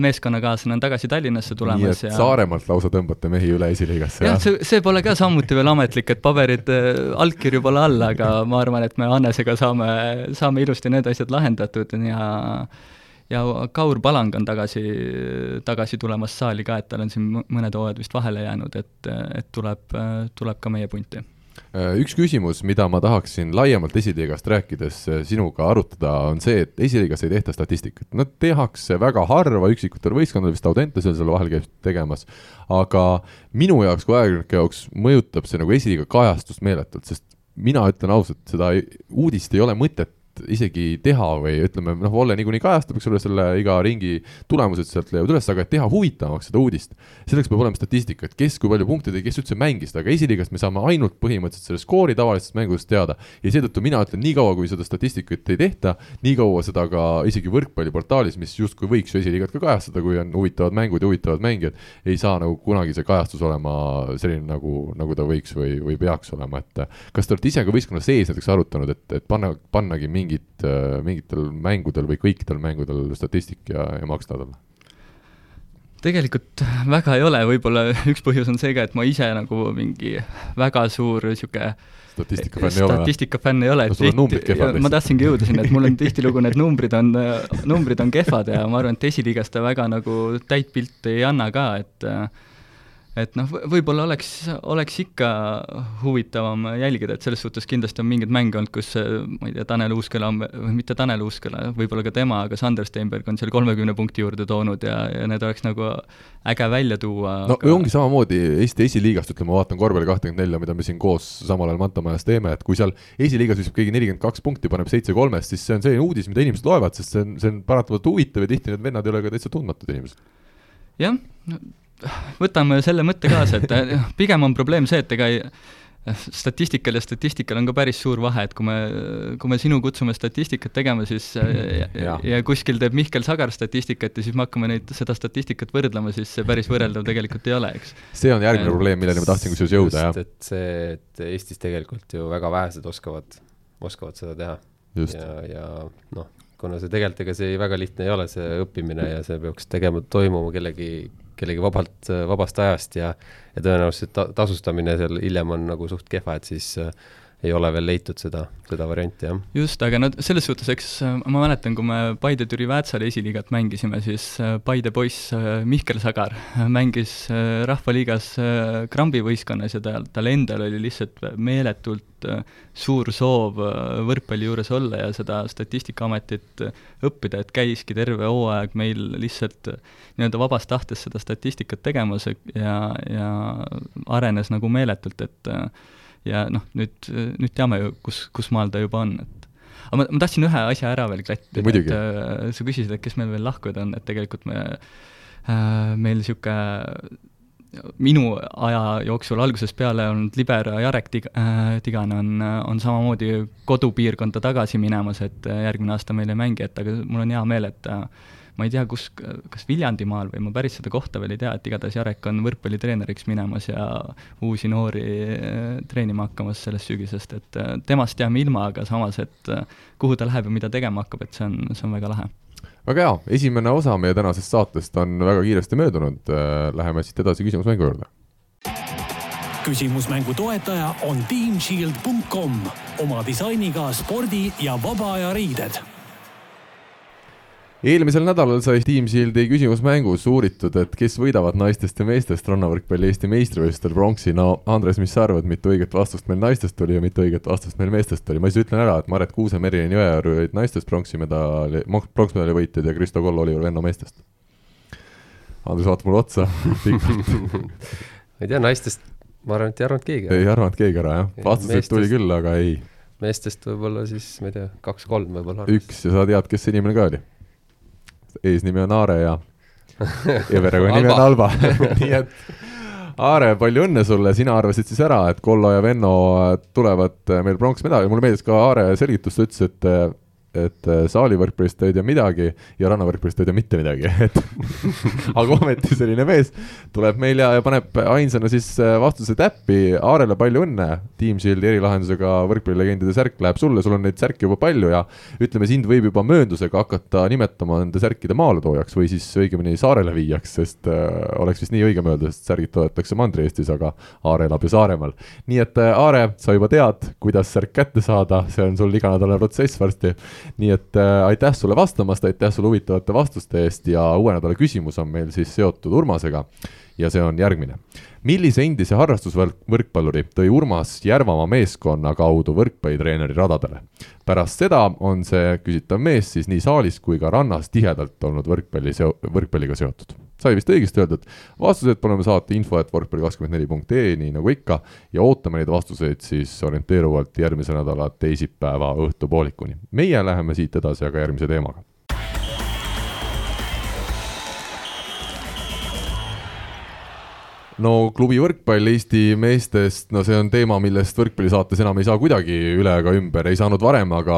C: meeskonnakaaslane on tagasi Tallinnasse tulemas nii et
A: ja Saaremaalt lausa tõmbate mehi üle esiliigasse?
C: jah, see, see pole ka samuti veel ametlik, et paberid, äh, allkirju pole all, aga ma arvan, et me Hannesega saame, saame ilusti need asjad lahendatud ja ja Kaur Palang on tagasi, tagasi tulemas saali ka, et tal on siin mõned hooajad vist vahele jäänud, et, et tuleb, tuleb ka meie punti
A: üks küsimus, mida ma tahaksin laiemalt esiliigast rääkides äh, sinuga arutada, on see, et esiliigas ei tehta statistikat. no tehakse väga harva üksikutel võistkondadel, vist Audente seal selle vahel käib tegemas, aga minu jaoks kui ajakirjaniku jaoks mõjutab see nagu esiliiga kajastust meeletult, sest mina ütlen ausalt, seda uudist ei ole mõtet isegi teha või ütleme, noh, Volle niikuinii kajastab, eks ole, selle iga ringi tulemused sealt leiavad üles, aga et teha huvitavamaks seda uudist, selleks peab olema statistika, et kes kui palju punkte tõi, kes üldse mängis, aga esiliigast me saame ainult põhimõtteliselt selle skoori tavalistest mängudest teada. Ja seetõttu mina ütlen, niikaua kui seda statistikat ei tehta, nii kaua seda ka isegi võrkpalliportaalis, mis justkui võiks ju esiliigat ka kajastada, kui on huvitavad mängud ja huvitavad mängijad, ei saa nagu kunagi see kajastus olema selline, nagu, nagu ta võiks või, või peaks olema, et kas te olete ise ka võistkonna sees näiteks arutanud, et, et panna, pannagi mingi mingit, äh, mingitel mängudel või kõikidel mängudel statistik ja, ja maksta talle?
C: tegelikult väga ei ole, võib-olla üks põhjus on see ka, et ma ise nagu mingi väga suur niisugune
A: statistikafänn ei ole?
C: statistikafänn ei ole no,, tihti, ma tahtsingi jõuda sinna, et mul on tihtilugu need numbrid on, numbrid on kehvad ja ma arvan, et esiliigas ta väga nagu täit pilti ei anna ka, et äh, et noh, võib-olla oleks, oleks ikka huvitavam jälgida, et selles suhtes kindlasti on mingeid mänge olnud, kus ma ei tea, Tanel Uusküla on, või mitte Tanel Uusküla, võib-olla ka tema, aga Sander Steinberg on seal kolmekümne punkti juurde toonud ja, ja need oleks nagu äge välja tuua.
A: no aga... ongi samamoodi Eesti esiliigast, ütleme, ma vaatan korvpalli kahtekümmend nelja, mida me siin koos samal ajal Manta majas teeme, et kui seal esiliigas viskab keegi nelikümmend kaks punkti, paneb seitse kolmest, siis see on selline uudis, mida inimesed loevad, sest see on, see on paratamatult huvitav ja tihti need vennad ei ole ka täitsa tundmatud inimesed.
C: jah, võtame selle mõtte kaasa, et eh, pigem on probleem see, et ega ei, statistikal ja statistikal on ka päris suur vahe, et kui me, kui me sinu kutsume statistikat tegema, siis ja, ja, ja kuskil teeb Mihkel Sagar statistikat ja siis me hakkame neid, seda statistikat võrdlema, siis see päris võrreldav tegelikult ei ole, eks.
A: see on järgmine et, probleem, milleni ma tahtsin kusjuures jõuda, jah.
B: et see, et Eestis tegelikult ju väga vähesed oskavad, oskavad seda teha. ja, ja noh, kuna see tegelikult, ega see väga lihtne ei ole, see õppimine ja see peaks tegema, toimuma kellegi kellegi vabalt, vabast ajast ja ja tõenäoliselt ta-, tasustamine seal hiljem on nagu suht kehva, et siis ei ole veel leitud seda, seda varianti, jah.
C: just, aga no selles suhtes, eks äh, ma mäletan, kui me Paide-Türi Väätsal esiliigat mängisime, siis äh, Paide poiss äh, Mihkel Sagar mängis Rahvaliigas Krambi võistkonnas ja tal, tal endal oli lihtsalt meeletult suur soov võrkpalli juures olla ja seda Statistikaametit õppida, et käiski terve hooaeg meil lihtsalt nii-öelda vabast tahtest seda statistikat tegemas ja, ja arenes nagu meeletult, et ja noh, nüüd, nüüd teame ju, kus, kus maal ta juba on, et aga ma, ma tahtsin ühe asja ära veel klattida, et äh, sa küsisid, et kes meil veel lahkujad on, et tegelikult me äh,, meil niisugune minu aja jooksul algusest peale olnud libero Jarek Tig-, äh, Tigan on, on samamoodi kodupiirkonda tagasi minemas, et järgmine aasta meil ei mängi, et aga mul on hea meel, et äh, ma ei tea, kus, kas Viljandimaal või ma päris seda kohta veel ei tea, et igatahes Jarek on võrkpallitreeneriks minemas ja uusi noori eh, treenima hakkamas sellest sügisest, et eh, temast jääme ilma, aga samas, et eh, kuhu ta läheb ja mida tegema hakkab, et see on, see on väga lahe.
A: Väga hea, esimene osa meie tänasest saatest on väga kiiresti möödunud, läheme siit edasi küsimusmängu juurde.
D: küsimusmängu toetaja on teamshield.com oma disainiga spordi ja vaba aja riided
A: eelmisel nädalal sai Team Shieldi küsimusmängus uuritud, et kes võidavad naistest ja meestest rannavõrkpalli Eesti meistrivõistlustel pronksi. no Andres, mis sa arvad, mitu õiget vastust meil naistest tuli ja mitu õiget vastust meil meestest tuli? ma siis ütlen ära, et Maret Kuuse, Merilin Jõeorg olid naistest pronksi medali, pronksmedali võitjad ja Kristo Kollo, Oliver Venno meestest. Andres vaatab mulle otsa pikalt
B: ma ei tea, naistest ma arvan, et ei arvanud keegi.
A: ei arvanud keegi ära, jah. vastuseid tuli küll, aga ei.
B: meestest võib-olla siis, ma ei tea, kaks-kolm võib-olla.
A: üks ja sa tead, kes see inimene ka oli? Eesnimi on Aare ja, ja perekonnanimi on Alba. Nii et Aare, palju õnne sulle, sina arvasid siis ära, et Kollo ja Venno tulevad meil pronksmedali, mulle meeldis ka Aare selgitus, ta ütles, et et äh, saalivõrkpallist ta ei tea midagi ja rannavõrkpallist ta ei tea mitte midagi, et aga ometi selline mees tuleb meil ja, ja paneb ainsana siis äh, vastuse täppi. Aarele palju õnne, Team Shieldi erilahendusega võrkpallilegendide särk läheb sulle, sul on neid särke juba palju ja ütleme, sind võib juba mööndusega hakata nimetama nende särkide maaletoojaks või siis õigemini saarele viijaks, sest äh, oleks vist nii õigem öelda, sest särgid toodetakse Mandri-Eestis, aga Aare elab ju Saaremaal. nii et äh, Aare, sa juba tead, kuidas särk kätte saada, see on sul iganädalane protsess varsti nii et äh, aitäh sulle vastamast, aitäh sulle huvitavate vastuste eest ja uue nädala küsimus on meil siis seotud Urmasega ja see on järgmine. millise endise harrastusvõrkpalluri tõi Urmas Järvamaa meeskonna kaudu võrkpallitreeneri radadele? pärast seda on see küsitav mees siis nii saalis kui ka rannas tihedalt olnud võrkpalli seo-, võrkpalliga seotud sai vist õigesti öeldud, vastused paneme saate info, et võrkpalli24.ee, nii nagu ikka, ja ootame neid vastuseid siis orienteeruvalt järgmise nädala teisipäeva õhtupoolikuni. meie läheme siit edasi aga järgmise teemaga no klubi võrkpall Eesti meestest, no see on teema, millest võrkpallisaates enam ei saa kuidagi üle ega ümber, ei saanud varem, aga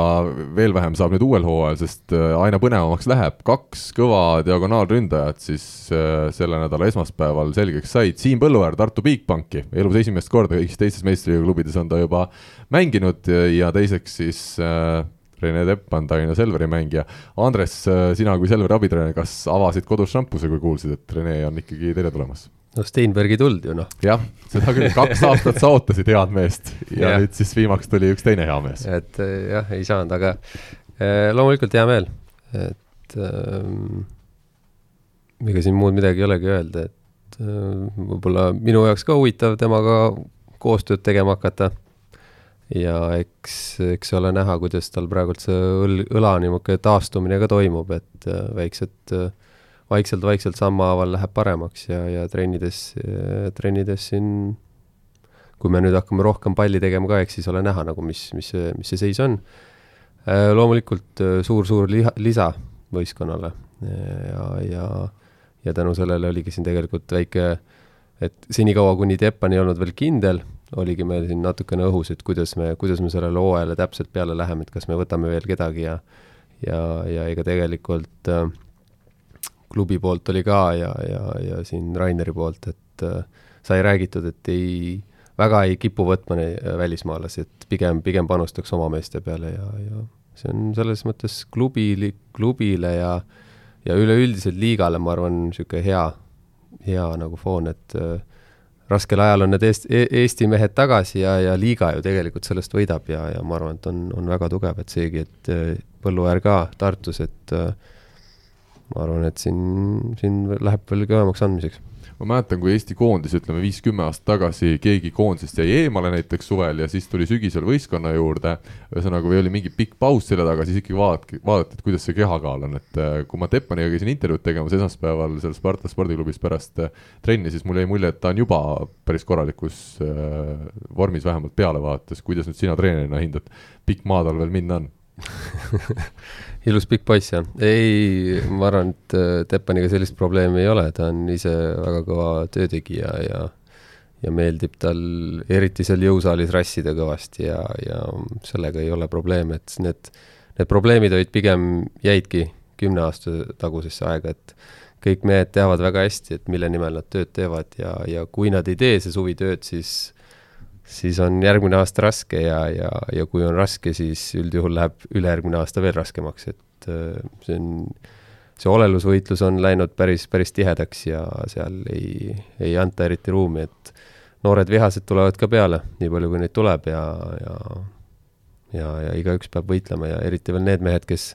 A: veel vähem saab nüüd uuel hooajal, sest äh, aina põnevamaks läheb. kaks kõva diagonaalründajat siis äh, selle nädala esmaspäeval selgeks said. Siim Põlluäär Tartu Bigbanki, elus esimest korda, kõigis teistes meistriliiga klubides on ta juba mänginud ja teiseks siis äh, Rene Tepp on Tallinna Selveri mängija. Andres, sina kui Selveri abitreener, kas avasid kodus šampuse, kui kuulsid, et Rene on ikkagi teile tulemas?
B: No Steinbergi tuld ju noh.
A: jah, seda küll, kaks aastat sa ootasid head meest ja, ja nüüd siis viimaks tuli üks teine hea mees.
B: et eh, jah, ei saanud, aga eh, loomulikult hea meel, et ähm, ega siin muud midagi ei olegi öelda, et äh, võib-olla minu jaoks ka huvitav temaga koostööd tegema hakata. ja eks, eks ole näha, kuidas tal praegult see õl-, õla niisugune taastumine ka toimub, et äh, väiksed äh, vaikselt-vaikselt sammhaaval läheb paremaks ja, ja trennides, trennides siin kui me nüüd hakkame rohkem palli tegema ka, eks siis ole näha nagu, mis, mis mis see seis on. Äh, loomulikult suur-suur äh, liha, lisa võistkonnale ja, ja, ja tänu sellele oligi siin tegelikult väike, et senikaua, kuni Teppan ei olnud veel kindel, oligi meil siin natukene õhus, et kuidas me, kuidas me sellele hooajale täpselt peale läheme, et kas me võtame veel kedagi ja ja, ja ega tegelikult äh, klubi poolt oli ka ja, ja, ja siin Raineri poolt, et äh, sai räägitud, et ei, väga ei kipu võtma äh, välismaalasi, et pigem, pigem panustaks oma meeste peale ja, ja see on selles mõttes klubi, klubile ja, ja üleüldiselt liigale, ma arvan, niisugune hea, hea nagu foon, et äh, raskel ajal on need Eesti, Eesti mehed tagasi ja, ja liiga ju tegelikult sellest võidab ja, ja ma arvan, et on, on väga tugev, et seegi, et Põlluäär ka Tartus, et ma arvan, et siin, siin läheb veel kõvemaks andmiseks
A: ma mäletan, kui Eesti koondis, ütleme viis-kümme aastat tagasi, keegi koondisest jäi eemale näiteks suvel ja siis tuli sügisel võistkonna juurde. ühesõnaga, või oli mingi pikk paus selle taga, siis ikkagi vaadati, vaadati, et kuidas see kehakaal on, et äh, kui ma Teppaniga käisin intervjuud tegemas esmaspäeval seal Sparta spordiklubis pärast äh, trenni, siis mul jäi mulje, et ta on juba päris korralikus äh, vormis, vähemalt pealevaates. kuidas nüüd sina treenerina hindad, pikk maa tal veel minna on
B: ilus pikk poiss, jah. ei, ma arvan, et äh, Teppaniga sellist probleemi ei ole, ta on ise väga kõva töötegija ja ja meeldib tal eriti seal jõusaalis rassida kõvasti ja, ja sellega ei ole probleeme, et need, need probleemid olid pigem, jäidki kümne aasta tagusesse aega, et kõik mehed teavad väga hästi, et mille nimel nad tööd teevad ja, ja kui nad ei tee see suvi tööd, siis siis on järgmine aasta raske ja, ja, ja kui on raske, siis üldjuhul läheb ülejärgmine aasta veel raskemaks, et äh, see on, see olelusvõitlus on läinud päris, päris tihedaks ja seal ei, ei anta eriti ruumi, et noored vihased tulevad ka peale, nii palju kui neid tuleb ja, ja ja, ja igaüks peab võitlema ja eriti veel need mehed, kes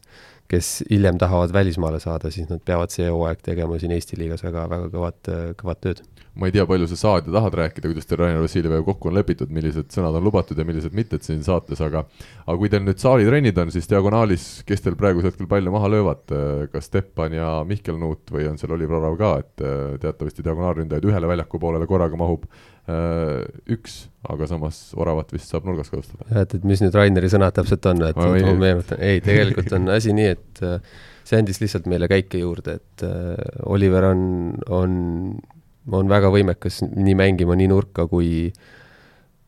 B: kes hiljem tahavad välismaale saada, siis nad peavad see hooaeg tegema siin Eesti liigas väga, väga kõvat, kõvat tööd
A: ma ei tea, palju sa saad ja tahad rääkida, kuidas teil Rainer Vassiljeviga kokku on lepitud, millised sõnad on lubatud ja millised mitte siin saates, aga aga kui teil nüüd saalitrennid on, siis diagonaalis, kes teil praegusel hetkel palju maha löövad, kas Steppan ja Mihkel Nuut või on seal Oliver Orav ka, et äh, teatavasti diagonaalründajaid ühele väljaku poolele korraga mahub äh, üks, aga samas Oravat vist saab nurgas kasutada.
B: et, et mis nüüd Raineri sõnad täpselt on, et ma meenutan, ei, tegelikult on asi nii, et see andis lihtsalt meile käike juurde, et Oliver on, on on väga võimekas nii mängima nii nurka kui,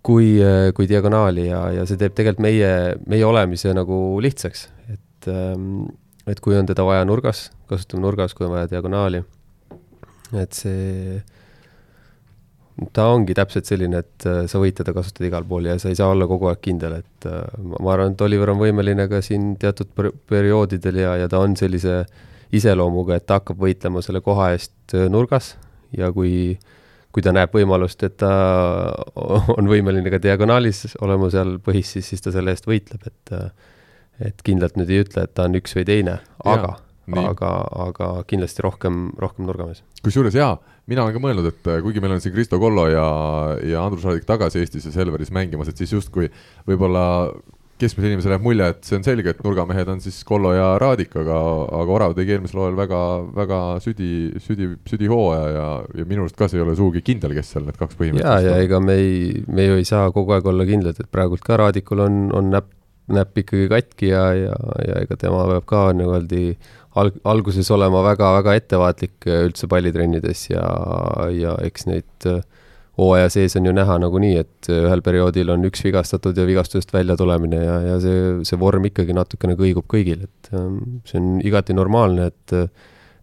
B: kui, kui diagonaali ja, ja see teeb tegelikult meie, meie olemise nagu lihtsaks, et, ähm, et kui on teda vaja nurgas, kasutame nurgas, kui on vaja diagonaali, et see, ta ongi täpselt selline, et äh, sa võid teda kasutada igal pool ja sa ei saa olla kogu aeg kindel, et äh, ma arvan, et Oliver on võimeline ka siin teatud per perioodidel ja, ja ta on sellise iseloomuga, et ta hakkab võitlema selle koha eest äh, nurgas ja kui, kui ta näeb võimalust, et ta on võimeline ka diagonaalis olema seal põhis, siis, siis ta selle eest võitleb, et et kindlalt nüüd ei ütle, et ta on üks või teine, aga, aga, aga kindlasti rohkem, rohkem nurgamees.
A: kusjuures jaa, mina olen ka mõelnud, et kuigi meil on siin Kristo Kollo ja, ja Andrus Raadik tagasi Eestis ja Selveris mängimas, et siis justkui võib-olla keskmisele inimesele jääb mulje, et see on selge, et nurgamehed on siis Kollo ja Raadik, aga, aga Orav tegi eelmisel hooajal väga, väga südi, südi, südihooaja ja, ja minu arust ka see ei ole sugugi kindel, kes seal need kaks põhimõtteliselt
B: ja, ja ega me ei, me ju ei saa kogu aeg olla kindlad, et praegult ka Raadikul on, on näpp, näpp ikkagi katki ja, ja, ja ega tema peab ka niimoodi alg-, alguses olema väga-väga ettevaatlik üldse pallitrennides ja, ja eks neid äh, hooaja sees on ju näha nagunii, et ühel perioodil on üks vigastatud ja vigastusest välja tulemine ja, ja see, see vorm ikkagi natukene kõigub kõigil, et ähm, see on igati normaalne, et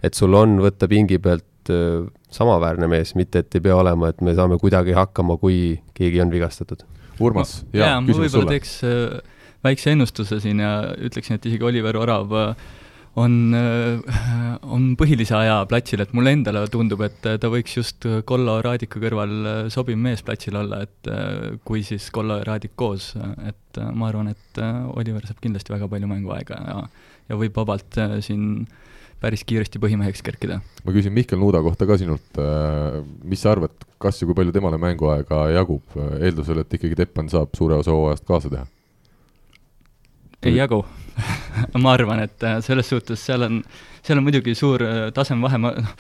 B: et sul on võtta pingi pealt äh, samaväärne mees, mitte et ei pea olema, et me saame kuidagi hakkama, kui keegi on vigastatud.
A: Urmas,
C: jaa, ma võib-olla teeks äh, väikse ennustuse siin ja ütleksin, et isegi Oliver Orav äh, on, äh, on põhilise aja platsil, et mulle endale tundub, et ta võiks just Kollo Raadiku kõrval äh, sobiv mees platsil olla, et äh, kui siis Kollo ja Raadik koos, et ma arvan, et Oliver saab kindlasti väga palju mänguaega ja, ja võib vabalt siin päris kiiresti põhimeheks kerkida.
A: ma küsin Mihkel Nuuda kohta ka sinult, mis sa arvad, kas ja kui palju temale mänguaega jagub, eeldusel, et ikkagi Teppan saab suure osa hooajast kaasa teha?
C: ei jagu ma arvan, et äh, selles suhtes seal on, seal on muidugi suur äh, tasemevahe, ma noh,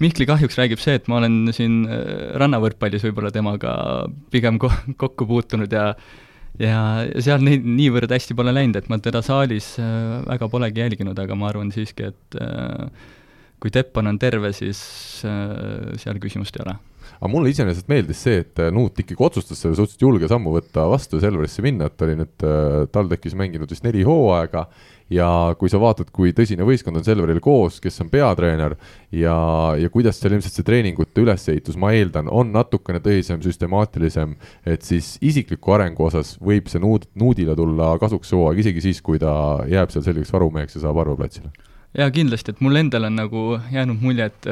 C: Mihkli kahjuks räägib see, et ma olen siin äh, rannavõrkpallis võib-olla temaga pigem ko-, kokku puutunud ja ja seal nii, niivõrd hästi pole läinud, et ma teda saalis väga polegi jälginud, aga ma arvan siiski, et kui Teppan on terve, siis seal küsimust ei ole
A: aga mulle iseenesest meeldis see, et äh, Nuut ikkagi otsustas selle suhteliselt julge sammu võtta vastu ja Selverisse minna, et ta oli nüüd äh, TalTechis mänginud vist neli hooaega ja kui sa vaatad, kui tõsine võistkond on Selveril koos, kes on peatreener ja, ja kuidas seal ilmselt see treeningute ülesehitus, ma eeldan, on natukene tõsisem, süstemaatilisem, et siis isikliku arengu osas võib see Nuud, Nuudile tulla kasuks see hooaeg, isegi siis, kui ta jääb seal selliseks varumeheks ja saab arvaplatsile.
C: jaa, kindlasti, et mul endal on nagu jäänud mulje, et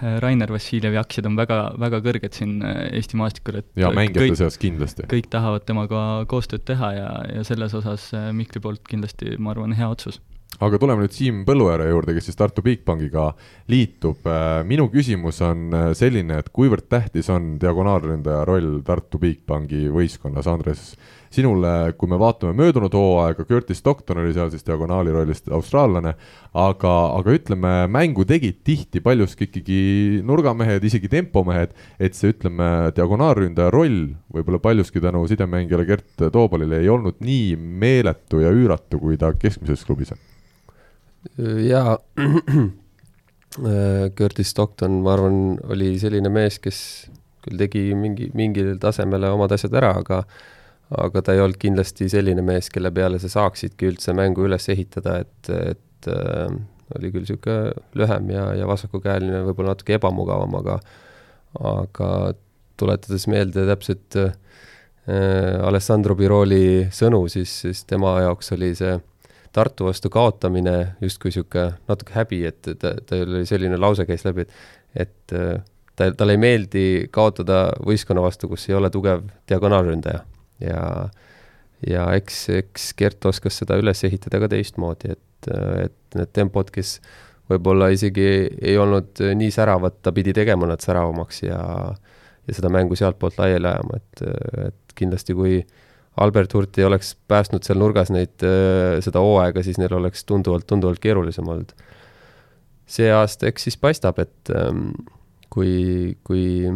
C: Rainer Vassiljevi aktsiad on väga, väga kõrged siin Eesti maastikul, et
A: ja mängijate seas kindlasti.
C: kõik tahavad temaga koostööd teha ja, ja selles osas Mihkli poolt kindlasti, ma arvan, hea otsus
A: aga tuleme nüüd Siim Põlluääre juurde, kes siis Tartu Bigbankiga liitub. minu küsimus on selline, et kuivõrd tähtis on diagonaalründaja roll Tartu Bigbanki võistkonnas, Andres? Sinule, kui me vaatame möödunud hooaega, Curtis Stockton oli seal siis diagonaali rollist austraallane, aga, aga ütleme, mängu tegid tihti paljuski ikkagi nurgamehed, isegi tempomehed, et see, ütleme, diagonaalründaja roll võib-olla paljuski tänu sidemängijale Gert Toobalile ei olnud nii meeletu ja üüratu, kui ta keskmises klubis on.
B: jaa Curtis Stockton, ma arvan, oli selline mees, kes küll tegi mingi, mingile tasemele omad asjad ära, aga aga ta ei olnud kindlasti selline mees, kelle peale sa saaksidki üldse mängu üles ehitada, et, et äh, oli küll niisugune lühem ja, ja vasakukäeline, võib-olla natuke ebamugavam, aga aga tuletades meelde täpselt äh, Alessandro Biroli sõnu, siis, siis tema jaoks oli see Tartu vastu kaotamine justkui niisugune natuke häbi, et ta, tal oli selline lause käis läbi, et et äh, ta, talle ei meeldi kaotada võistkonna vastu, kus ei ole tugev diagonaalründaja ja, ja eks, eks Gert oskas seda üles ehitada ka teistmoodi, et, et need tempod, kes võib-olla isegi ei olnud nii säravad, ta pidi tegema nad säravamaks ja, ja seda mängu sealtpoolt laiali ajama, et, et kindlasti kui Albert Hurt ei oleks päästnud seal nurgas neid, seda hooaega, siis neil oleks tunduvalt, tunduvalt keerulisem olnud. see aasta eks siis paistab, et kui, kui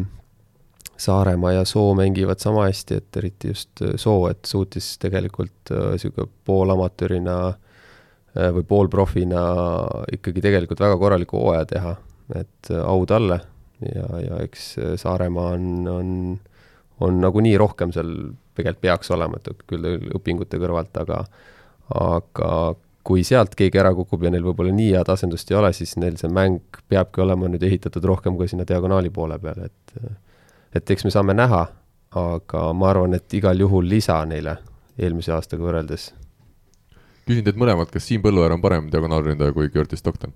B: Saaremaa ja Soo mängivad sama hästi, et eriti just äh, Soo, et suutis tegelikult niisugune äh, poolamatöörina äh, või poolprofina ikkagi tegelikult väga korraliku hooaja teha, et au talle. Ja, ja eks Saaremaa on, on, on nagunii rohkem seal tegelikult peaks olema, et küll õpingute kõrvalt, aga aga kui sealt keegi ära kukub ja neil võib-olla nii head asendust ei ole, siis neil see mäng peabki olema nüüd ehitatud rohkem ka sinna diagonaali poole peale, et et eks me saame näha, aga ma arvan, et igal juhul lisa neile eelmise aastaga võrreldes.
A: küsin teilt mõlemalt, kas Siim Põlluäär on parem diagonaalründaja kui Curtis Stockton?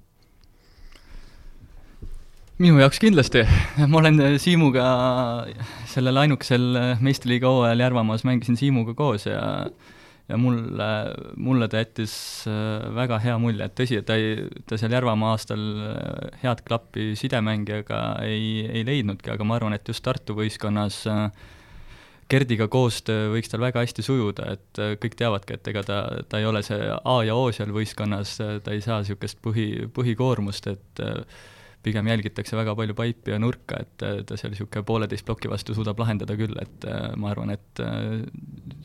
C: minu jaoks kindlasti, ma olen Siimuga sellel ainukesel meistriliiga hooajal Järvamaas mängisin Siimuga koos ja ja mulle, mulle ta jättis äh, väga hea mulje, et tõsi, et ta ei, ta seal Järvamaa aastal äh, head klappi sidemängijaga ei, ei leidnudki, aga ma arvan, et just Tartu võistkonnas äh, Gerdiga koostöö võiks tal väga hästi sujuda, et kõik teavadki, et ega ta, ta ei ole see A ja O seal võistkonnas, ta ei saa niisugust põhi, põhikoormust, et pigem jälgitakse väga palju paipi ja nurka, et ta seal niisugune pooleteist ploki vastu suudab lahendada küll, et äh, ma arvan, et äh,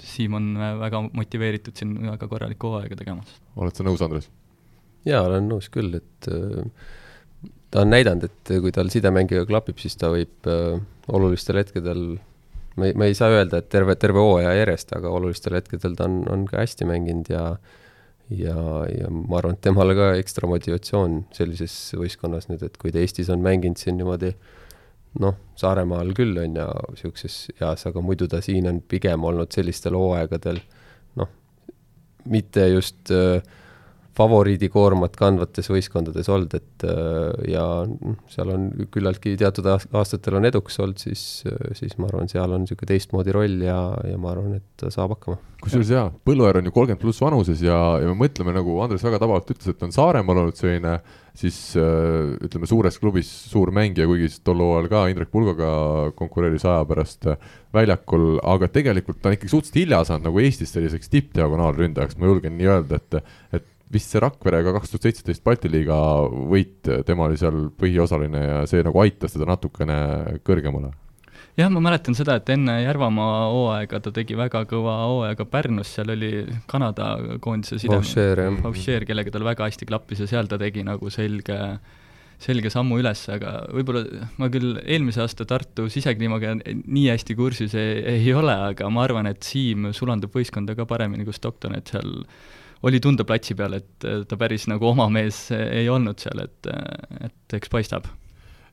C: Siim on väga motiveeritud siin väga korralikku hooaega tegema.
A: oled sa nõus, Andres?
B: jaa, olen nõus küll, et äh, ta on näidanud, et kui tal sidemängiga klapib, siis ta võib olulistel hetkedel me, me ei saa öelda, et terve, terve hooaja järjest, aga olulistel hetkedel ta on, on ka hästi mänginud ja ja, ja ma arvan, et temale ka ekstra motivatsioon sellises võistkonnas nüüd, et kui ta Eestis on mänginud siin niimoodi noh, Saaremaal küll, on ju, niisuguses eas, aga muidu ta siin on pigem olnud sellistel hooaegadel noh, mitte just äh, favoriidikoormat kandvates võistkondades olnud, et äh, ja seal on küllaltki teatud aastatel on edukas olnud, siis, äh, siis ma arvan, seal on niisugune teistmoodi roll ja, ja ma arvan, et ta saab hakkama.
A: kusjuures jaa, Põlluaar on ju kolmkümmend pluss vanuses ja, ja me mõtleme, nagu Andres väga tabavalt ütles, et on Saaremaal olnud selline siis äh, ütleme, suures klubis suur mängija, kuigi tol hooajal ka Indrek Pulgaga konkureeris aja pärast väljakul, aga tegelikult ta on ikkagi suhteliselt hilja saanud nagu Eestis selliseks tippdiagonaalründajaks, ma julgen nii öelda, et et vist see Rakverega kaks tuhat seitseteist Balti liiga võit, tema oli seal põhiosaline ja see nagu aitas teda natukene kõrgemale.
C: Jah, ma mäletan seda, et enne Järvamaa hooaega ta tegi väga kõva hooaega Pärnus, seal oli Kanada koondise side, Boucher, kellega tal väga hästi klappis ja seal ta tegi nagu selge, selge sammu üles, aga võib-olla ma küll eelmise aasta Tartu sisekliimaga nii hästi kursis ei, ei ole, aga ma arvan, et Siim sulandub võistkonda ka paremini kui Stockton, et seal oli tunda platsi peal, et ta päris nagu oma mees ei olnud seal, et, et eks paistab.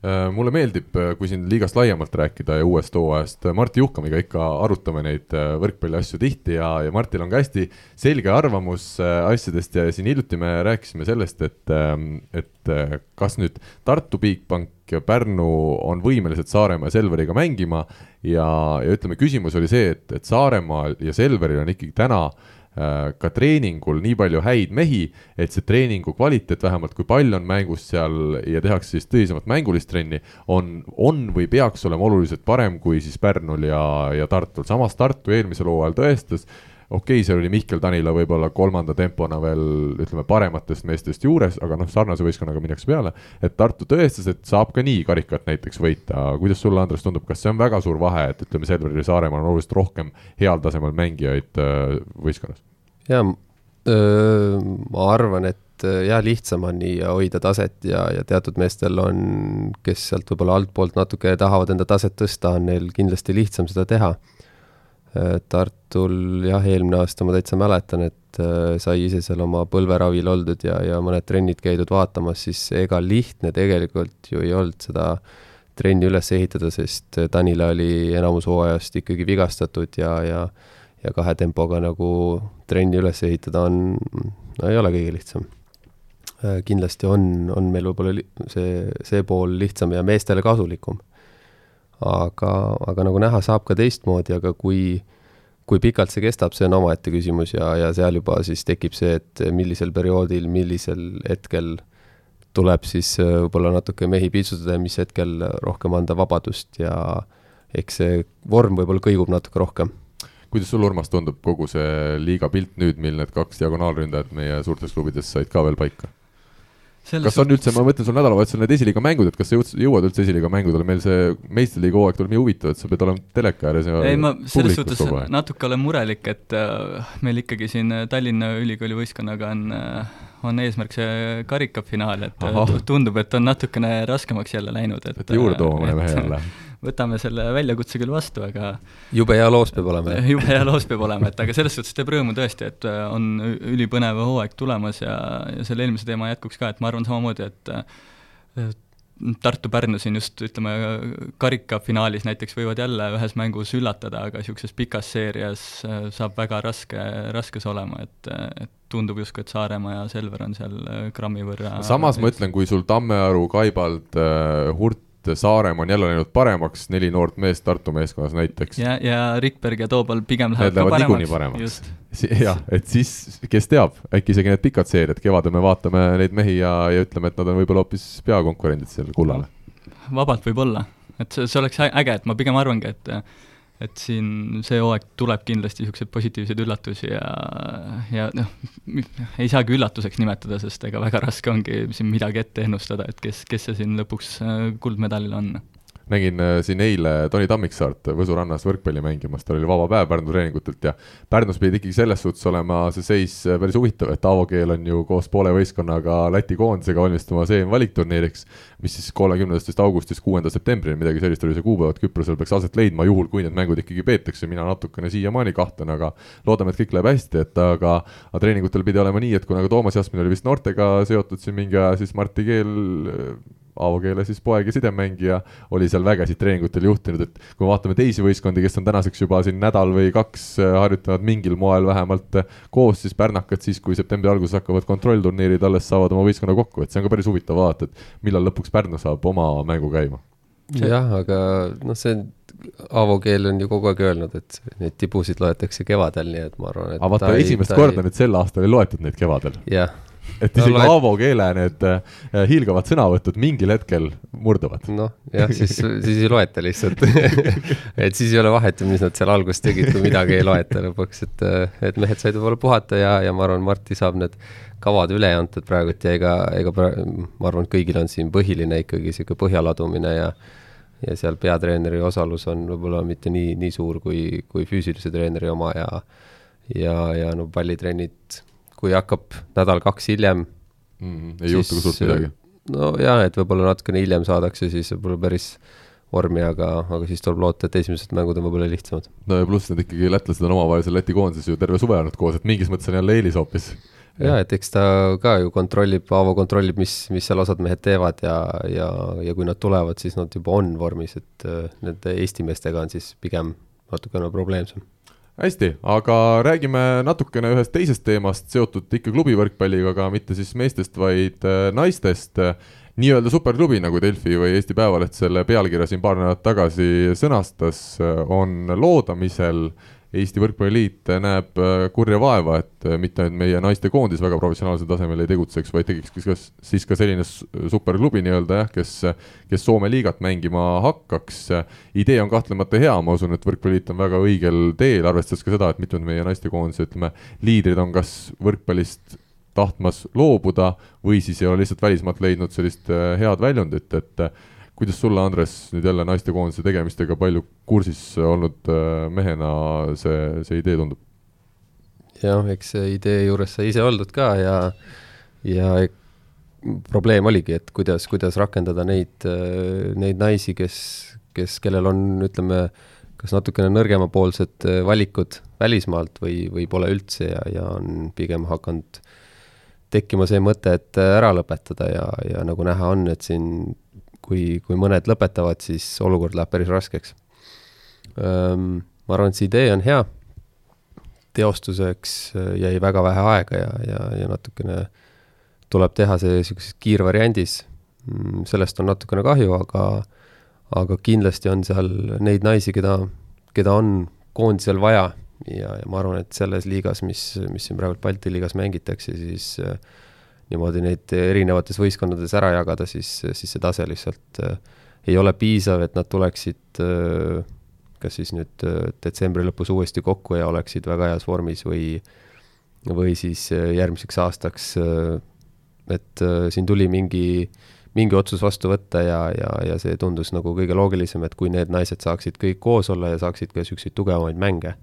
A: Äh, mulle meeldib, äh, kui siin liigast laiemalt rääkida ja uuest hooajast, Martti Juhkamiga ikka arutame neid äh, võrkpalliasju tihti ja, ja Martil on ka hästi selge arvamus asjadest ja siin hiljuti me rääkisime sellest, et, ähm, et kas nüüd Tartu Bigbank ja Pärnu on võimelised Saaremaa ja Selveriga mängima ja, ja ütleme, küsimus oli see, et, et Saaremaal ja Selveril on ikkagi täna äh, Äh, ka treeningul nii palju häid mehi, et see treeningu kvaliteet, vähemalt kui palju on mängus seal ja tehakse siis tõsisemat mängulist trenni, on, on või peaks olema oluliselt parem kui siis Pärnul ja, ja Tartul, samas Tartu eelmisel hooajal tõestas, okei okay,, seal oli Mihkel Tanila võib-olla kolmanda tempona veel ütleme, parematest meestest juures, aga noh, sarnase võistkonnaga minnakse peale, et Tartu tõestas, et saab ka nii karikat näiteks võita, kuidas sulle, Andres, tundub, kas see on väga suur vahe, et ütleme, Selveri ja Saaremaal on oluliselt rohkem heal tasemel mängijaid äh, võistkonnas?
B: jaa, ma arvan, et jah, lihtsam on nii hoida taset ja, ja teatud meestel on, kes sealt võib-olla altpoolt natuke tahavad enda taset tõsta, on neil kindlasti lihtsam seda teha. Tartul jah, eelmine aasta ma täitsa mäletan, et sai ise seal oma põlveravil oldud ja, ja mõned trennid käidud vaatamas, siis ega lihtne tegelikult ju ei olnud seda trenni üles ehitada, sest Tanila oli enamus hooajast ikkagi vigastatud ja, ja ja kahe tempoga nagu trenni üles ehitada on, no ei ole kõige lihtsam. Äh, kindlasti on, on meil võib-olla see, see pool lihtsam ja meestele kasulikum. Aga, aga nagu näha, saab ka teistmoodi, aga kui, kui pikalt see kestab, see on omaette küsimus ja, ja seal juba siis tekib see, et millisel perioodil, millisel hetkel tuleb siis äh, võib-olla natuke mehi piitsutada ja mis hetkel rohkem anda vabadust ja eks see vorm võib-olla kõigub natuke rohkem
A: kuidas sul, Urmas, tundub kogu see liiga pilt nüüd, mil need kaks diagonaalründajat meie suurtes klubides said ka veel paika? Kas on üldse, ma mõtlen sul nädalavahetusel need esiliiga mängud, et kas sa jõud, jõuad üldse esiliiga mängudele, meil see meistriliiga hooaeg tuleb nii huvitav, et sa pead olema teleka ääres ja
C: ei, ma selles suhtes natuke olen murelik, et äh, meil ikkagi siin Tallinna Ülikooli võistkonnaga on äh, on eesmärk see karikafinaal, et Aha. tundub, et on natukene raskemaks jälle läinud, et
A: et juurde tooma mõne mehe jälle
C: võtame selle väljakutse küll vastu, aga
B: jube hea loos peab olema.
C: jube hea loos peab olema, et aga selles suhtes teeb rõõmu tõesti, et äh, on ülipõnev hooaeg tulemas ja, ja selle eelmise teema jätkuks ka, et ma arvan samamoodi, et Tartu-Pärnu siin just ütleme, karikafinaalis näiteks võivad jälle ühes mängus üllatada, aga niisuguses pikas seerias äh, saab väga raske, raske see olema, et, et tundub justkui, et Saaremaa ja Selver on seal äh, grammi võrra
A: samas ma ütlen, kui sul Tammearu, Kaibald, Hurt et Saaremaa on jälle läinud paremaks, neli noort meest Tartu meeskonnas näiteks.
C: ja, ja Rikberg ja Toobal pigem lähevad ka
A: paremaks. paremaks. jah, et siis, kes teab, äkki isegi need pikad seeriad, kevadel me vaatame neid mehi ja, ja ütleme, et nad on võib-olla hoopis peakonkurendid sellele kullale.
C: vabalt võib-olla, et see, see oleks äge, et ma pigem arvangi, et et siin see hooaeg tuleb kindlasti niisuguseid positiivseid üllatusi ja, ja noh, ei saagi üllatuseks nimetada, sest ega väga raske ongi siin midagi ette ennustada, et kes, kes see siin lõpuks äh, kuldmedalil on
A: nägin äh, siin eile Toni Tammiksaart Võsu rannas võrkpalli mängimas, tal oli vaba päev Pärnu treeningutelt ja Pärnus pidi ikkagi selles suhtes olema see seis äh, päris huvitav, et Aavo Keel on ju koos poole võistkonnaga Läti koondisega valmistumas EM-valikturniiriks, mis siis kolmekümnendast augustist kuuenda septembrini, midagi sellist oli see kuupäev, et Küprosel peaks aset leidma, juhul kui need mängud ikkagi peetakse, mina natukene siiamaani kahtlen, aga loodame, et kõik läheb hästi, et aga, aga treeningutel pidi olema nii, et kuna ka Toomas Jasmin oli vist noortega seotud siin mingi aja, siis Martti Keel Aavo keele siis poeg ja sidemängija, oli seal vägesid treeningutel juhtinud, et kui vaatame teisi võistkondi, kes on tänaseks juba siin nädal või kaks äh, harjutanud mingil moel vähemalt äh, koos, siis pärnakad siis, kui septembri alguses hakkavad kontrollturniirid, alles saavad oma võistkonna kokku, et see on ka päris huvitav vaadata, et millal lõpuks Pärnu saab oma mängu käima.
B: jah, aga noh, see Aavo Keel on ju kogu aeg öelnud, et neid tibusid loetakse kevadel, nii et ma arvan, et
A: aga vaata, esimest korda ei... nüüd sel aastal ei loetud neid kevadel.
B: jah
A: et isegi no, Aavo keele need äh, hiilgavad sõnavõtud mingil hetkel murduvad.
B: noh, jah, siis, siis ei loeta lihtsalt et siis ei ole vahet ju, mis nad seal alguses tegid, kui midagi ei loeta lõpuks, et, äh, et mehed said võib-olla puhata ja, ja ma arvan, Marti saab need kavad üle antud praegult ja ega, ega pra-, ma arvan, et kõigil on siin põhiline ikkagi niisugune põhja ladumine ja ja seal peatreeneri osalus on võib-olla mitte nii, nii suur kui, kui füüsilise treeneri oma ja ja, ja no pallitrennid kui hakkab nädal-kaks hiljem
A: mm,. ei juhtu ka suurt midagi.
B: no jaa, et võib-olla natukene hiljem saadakse siis võib-olla päris vormi, aga, aga siis tuleb loota, et esimesed mängud on võib-olla lihtsamad.
A: no ja pluss need ikkagi lätlased on omavahel seal Läti koondises ju terve suve olnud koos, et mingis mõttes on jälle eelis hoopis
B: jaa, et eks ta ka ju kontrollib, Aavo kontrollib, mis, mis seal osad mehed teevad ja, ja, ja kui nad tulevad, siis nad juba on vormis, et äh, nende Eesti meestega on siis pigem natukene probleemsem
A: hästi, aga räägime natukene ühest teisest teemast, seotud ikka klubivõrkpalliga, aga mitte siis meestest, vaid äh, naistest. nii-öelda superklubi, nagu Delfi või Eesti Päevaleht selle pealkirja siin paar nädalat tagasi sõnastas, on loodamisel Eesti Võrkpalliliit näeb äh, kurja vaeva, et äh, mitte ainult meie naistekoondis väga professionaalsel tasemel ei tegutseks, vaid tekiks kas siis ka selline superklubi nii-öelda jah, kes, kes Soome liigat mängima hakkaks. idee on kahtlemata hea, ma usun, et Võrkpalliliit on väga õigel teel, arvestades ka seda, et mitmed meie naistekoondise, ütleme, liidrid on kas võrkpallist tahtmas loobuda või siis ei ole lihtsalt välismaalt leidnud sellist äh, head väljundit, et kuidas sulle, Andres, nüüd jälle naistekoondise tegemistega palju kursis olnud äh, mehena see, see idee tundub?
B: jah, eks see idee juures sai ise oldud ka ja, ja probleem oligi, et kuidas, kuidas rakendada neid, äh, neid naisi, kes, kes, kellel on, ütleme, kas natukene nõrgemapoolsed äh, valikud välismaalt või, või pole üldse ja, ja on pigem hakanud tekkima see mõte, et ära lõpetada ja, ja nagu näha on, et siin kui, kui mõned lõpetavad, siis olukord läheb päris raskeks. Ma arvan, et see idee on hea, teostuseks äh, jäi väga vähe aega ja, ja, ja natukene tuleb teha see niisuguses kiirvariandis, mm, sellest on natukene kahju, aga aga kindlasti on seal neid naisi, keda, keda on koondisel vaja. Ja, ja ma arvan, et selles liigas, mis, mis siin praegu Balti liigas mängitakse, siis äh, niimoodi neid erinevates võistkondades ära jagada, siis, siis see tase lihtsalt äh, ei ole piisav, et nad tuleksid äh, kas siis nüüd äh, detsembri lõpus uuesti kokku ja oleksid väga heas vormis või, või siis järgmiseks aastaks et siin tuli mingi, mingi otsus vastu võtta ja, ja, ja see tundus nagu kõige loogilisem, et kui need naised saaksid kõik koos olla ja saaksid ka niisuguseid tugevamaid mänge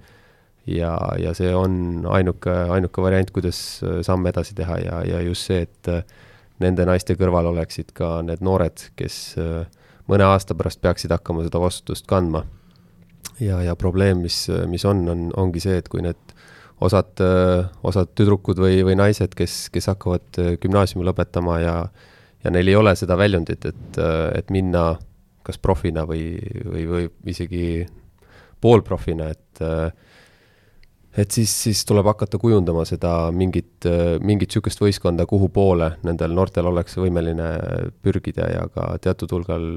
B: ja, ja see on ainuke, ainuke variant, kuidas äh, samme edasi teha ja, ja just see, et äh, nende naiste kõrval oleksid ka need noored, kes äh, mõne aasta pärast peaksid hakkama seda vastutust kandma. ja, ja probleem, mis, mis on, on, ongi see, et kui need osad, osad tüdrukud või, või naised, kes, kes hakkavad gümnaasiumi lõpetama ja ja neil ei ole seda väljundit, et, et minna kas profina või, või, või isegi poolprofina, et äh, et siis, siis tuleb hakata kujundama seda mingit, mingit niisugust võistkonda, kuhu poole nendel noortel oleks võimeline pürgida ja ka teatud hulgal